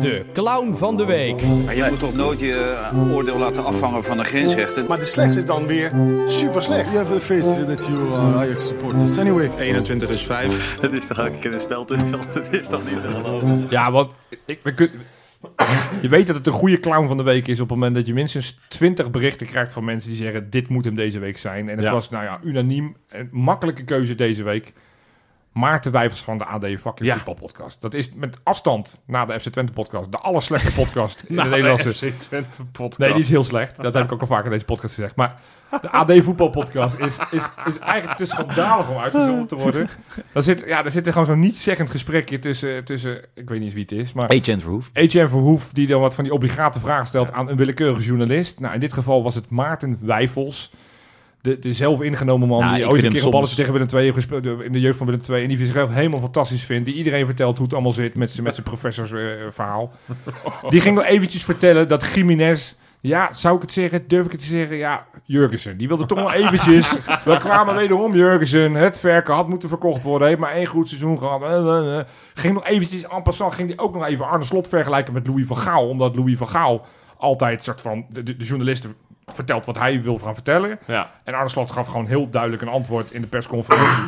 De clown van de week. Maar je moet toch nooit je eh, oordeel laten afhangen van de grensrechten. Maar de slechtste is dan weer super slecht. You have the face that you are Ajax supporters. Anyway. 21 is 5. Dat is toch keer een spel tussen. Dat is toch niet te geloven. Ja, want ik, we kun- je weet dat het een goede clown van de week is op het moment dat je minstens 20 berichten krijgt van mensen die zeggen dit moet hem deze week zijn. En het Ja. was nou ja, unaniem een makkelijke keuze deze week. Maarten Wijvers van de AD Fucking Ja. Voetbal Podcast. Dat is met afstand na de FC Twente podcast de allerslechte podcast in de Nederlandse... FC Twente podcast. Nee, die is heel slecht. Dat heb ik ook al vaker in deze podcast gezegd. Maar de AD voetbalpodcast is, is, is eigenlijk te schandalig om uitgezonden te worden. Daar zit, ja, daar zit er gewoon zo'n niet-zeggend gesprekje tussen, tussen... Ik weet niet eens wie het is, maar... Agent Verhoef. Etienne Verhoef, die dan wat van die obligate vragen stelt aan een willekeurige journalist. Nou, in dit geval was het Maarten Wijfels. De, de zelf ingenomen man Nou, die ooit een keer een balletje tegen Willem II heeft gespeeld de- in de jeugd van Willem II. En die zichzelf helemaal fantastisch vindt. Die iedereen vertelt hoe het allemaal zit met zijn met zijn professorsverhaal. die ging nog eventjes vertellen dat Jiménez... Ja, zou ik het zeggen? Durf ik het te zeggen? Ja, Jurgensen. Die wilde toch nog eventjes... We kwamen wederom Jurgensen. Het verken had moeten verkocht worden. Heeft maar één goed seizoen gehad. Eh, eh, eh. Ging nog eventjes... En passant ging hij ook nog even Arne Slot vergelijken met Louis van Gaal. Omdat Louis van Gaal altijd soort van... De, de, de journalisten vertelt wat hij wil gaan vertellen. Ja. En Arne Slot gaf gewoon heel duidelijk een antwoord in de persconferentie.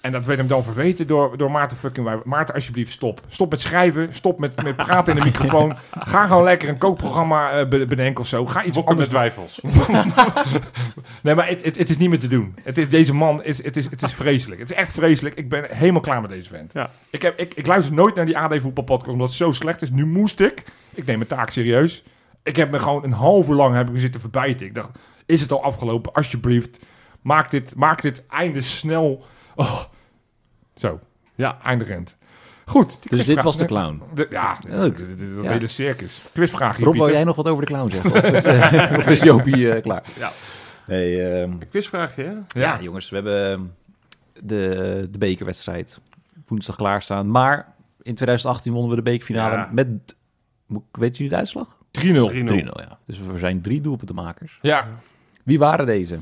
En dat werd hem dan verweten door, door Maarten fucking. Maarten, alsjeblieft, stop. Stop met schrijven. Stop met, met praten in de microfoon. Ga gewoon lekker een kookprogramma eh, be- bedenken of zo. Ga iets Bokken met anders twijfels. Nee, maar het, het, het is niet meer te doen. Het is, deze man is, het is, het is vreselijk. Het is echt vreselijk. Ik ben helemaal klaar met deze vent. Ja. Ik, heb, ik, ik luister nooit naar die AD voetbalpodcast omdat het zo slecht is. Nu moest ik. Ik neem mijn taak serieus. Ik heb me gewoon een half uur lang heb ik me zitten verbijten. Ik dacht, is het al afgelopen? Alsjeblieft, maak dit, maak dit einde snel. Oh. Zo, Ja. einde rent. Goed. Dus dit was de clown. De- ja, dat Ja. hele circus. Quizvraag hier, Rob, wil jij nog wat over de clown zeggen? Of is, eh, of is Jopie eh, klaar? Ja. Hey, ehm, Quizvraagje, hè? ja. jongens, we hebben ehm, de, de bekerwedstrijd woensdag klaarstaan. Maar in 2018 wonnen we de bekerfinale Ja. met... Weet jullie de uitslag? 3-0. 3-0. ja. Dus we zijn drie doelpuntenmakers. Ja. Wie waren deze?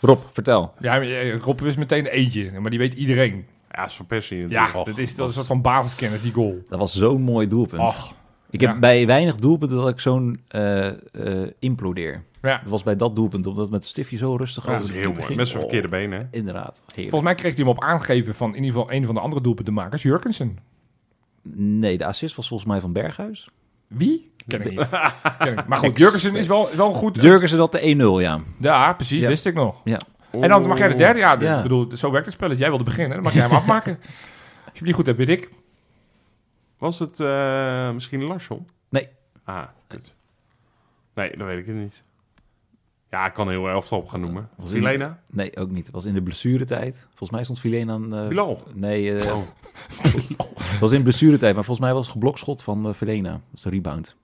Rob, vertel. ja, eh, Rob wist meteen eentje, maar die weet iedereen. Ja, is van Persie. Ja, natuurlijk. dat is, dat was- is een soort van basiskennis, die goal. Dat was zo'n mooi doelpunt. Och, ik heb ja. bij weinig doelpunten dat ik zo'n eh eh, implodeer. ja. Dat was bij dat doelpunt, omdat het met stiftje zo rustig Ja, dat is heel mooi. ging. Met zijn Oh, verkeerde benen? Inderdaad, heerlijk. Volgens mij kreeg hij hem op aangeven van in ieder geval een van de andere doelpuntenmakers, Jurkensen. Nee, de assist was volgens mij van Berghuis. Wie? Ken ik niet. Ken ik. Maar goed, Jurgensen is wel, wel goed. Jurgensen had de 1-0, ja. Ja, precies, Ja. wist ik nog. ja. En dan mag jij de derde. Ja, Ja. ik bedoel, zo werkt het spelletje. Jij wilde beginnen, dan mag jij hem afmaken. Als je hem niet goed hebt, weet ik. Was het eh, misschien Larsson? Nee. Ah, kut. Nee, dan weet ik het niet. Ja, ik kan heel elftal op gaan noemen. Was in- Filena? Nee, ook niet. Het was in de blessuretijd. Volgens mij stond Filena aan... eh, Bilal? Nee, Oh. het was in blessuretijd. Maar volgens mij was het geblokschot van uh, Filena. Dat is de rebound.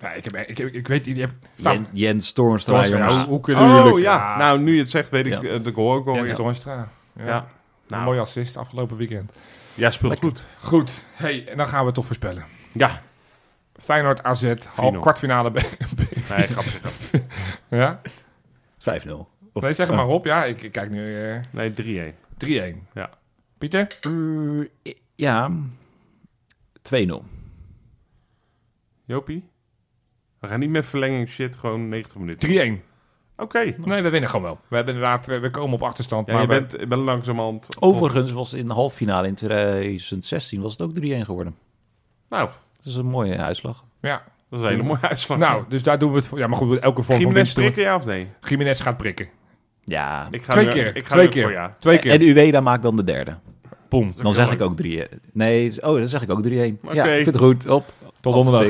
Ja, ik, heb, ik, heb, ik weet niet. Je hebt, Jen, Jens Toornstra, jongens. hoe, hoe kunnen jullie... Oh ja, nou nu je het zegt weet ik Ja. de goal ook wel. Jens Ja, Toornstra. Ja. ja. Een Nou, mooie assist afgelopen weekend. jij speelt goed. Goed. Hey, en dan gaan we het toch voorspellen. Ja, Feyenoord AZ, half 4-0. kwartfinale. Nee, grapje. ja? 5-0. Of- Nee, zeg oh. maar op. Ja, ik, ik kijk nu eh, Nee, 3-1. 3-1. Ja. Pieter? Eh, ja, 2-0. Jopie? We gaan niet met verlenging shit, gewoon 90 minuten. 3-1. Oké. Nee, we winnen gewoon wel. We hebben inderdaad, we, we komen op achterstand. Ja, maar je we- bent, je bent langzamerhand... Overigens was in de halve finale in 2016 was het ook 3-1 geworden. Nou, Dat is een mooie uitslag. ja. dat is een hele mooie uitslag. Nou, dus daar doen we het voor. Ja, maar goed, elke vorm van Jiménez winst prikken, ja of nee? Jiménez gaat prikken. Ja. Ik ga Twee nu- keer. Ik ga Twee keer. voor ja. Twee keer. En Ueda maakt dan de derde. Boom. Dan zeg ik ook 3 Nee, oh, dan zeg ik ook 3-1. Ja, Oké. ik vind het goed. Op. Tot donderdag.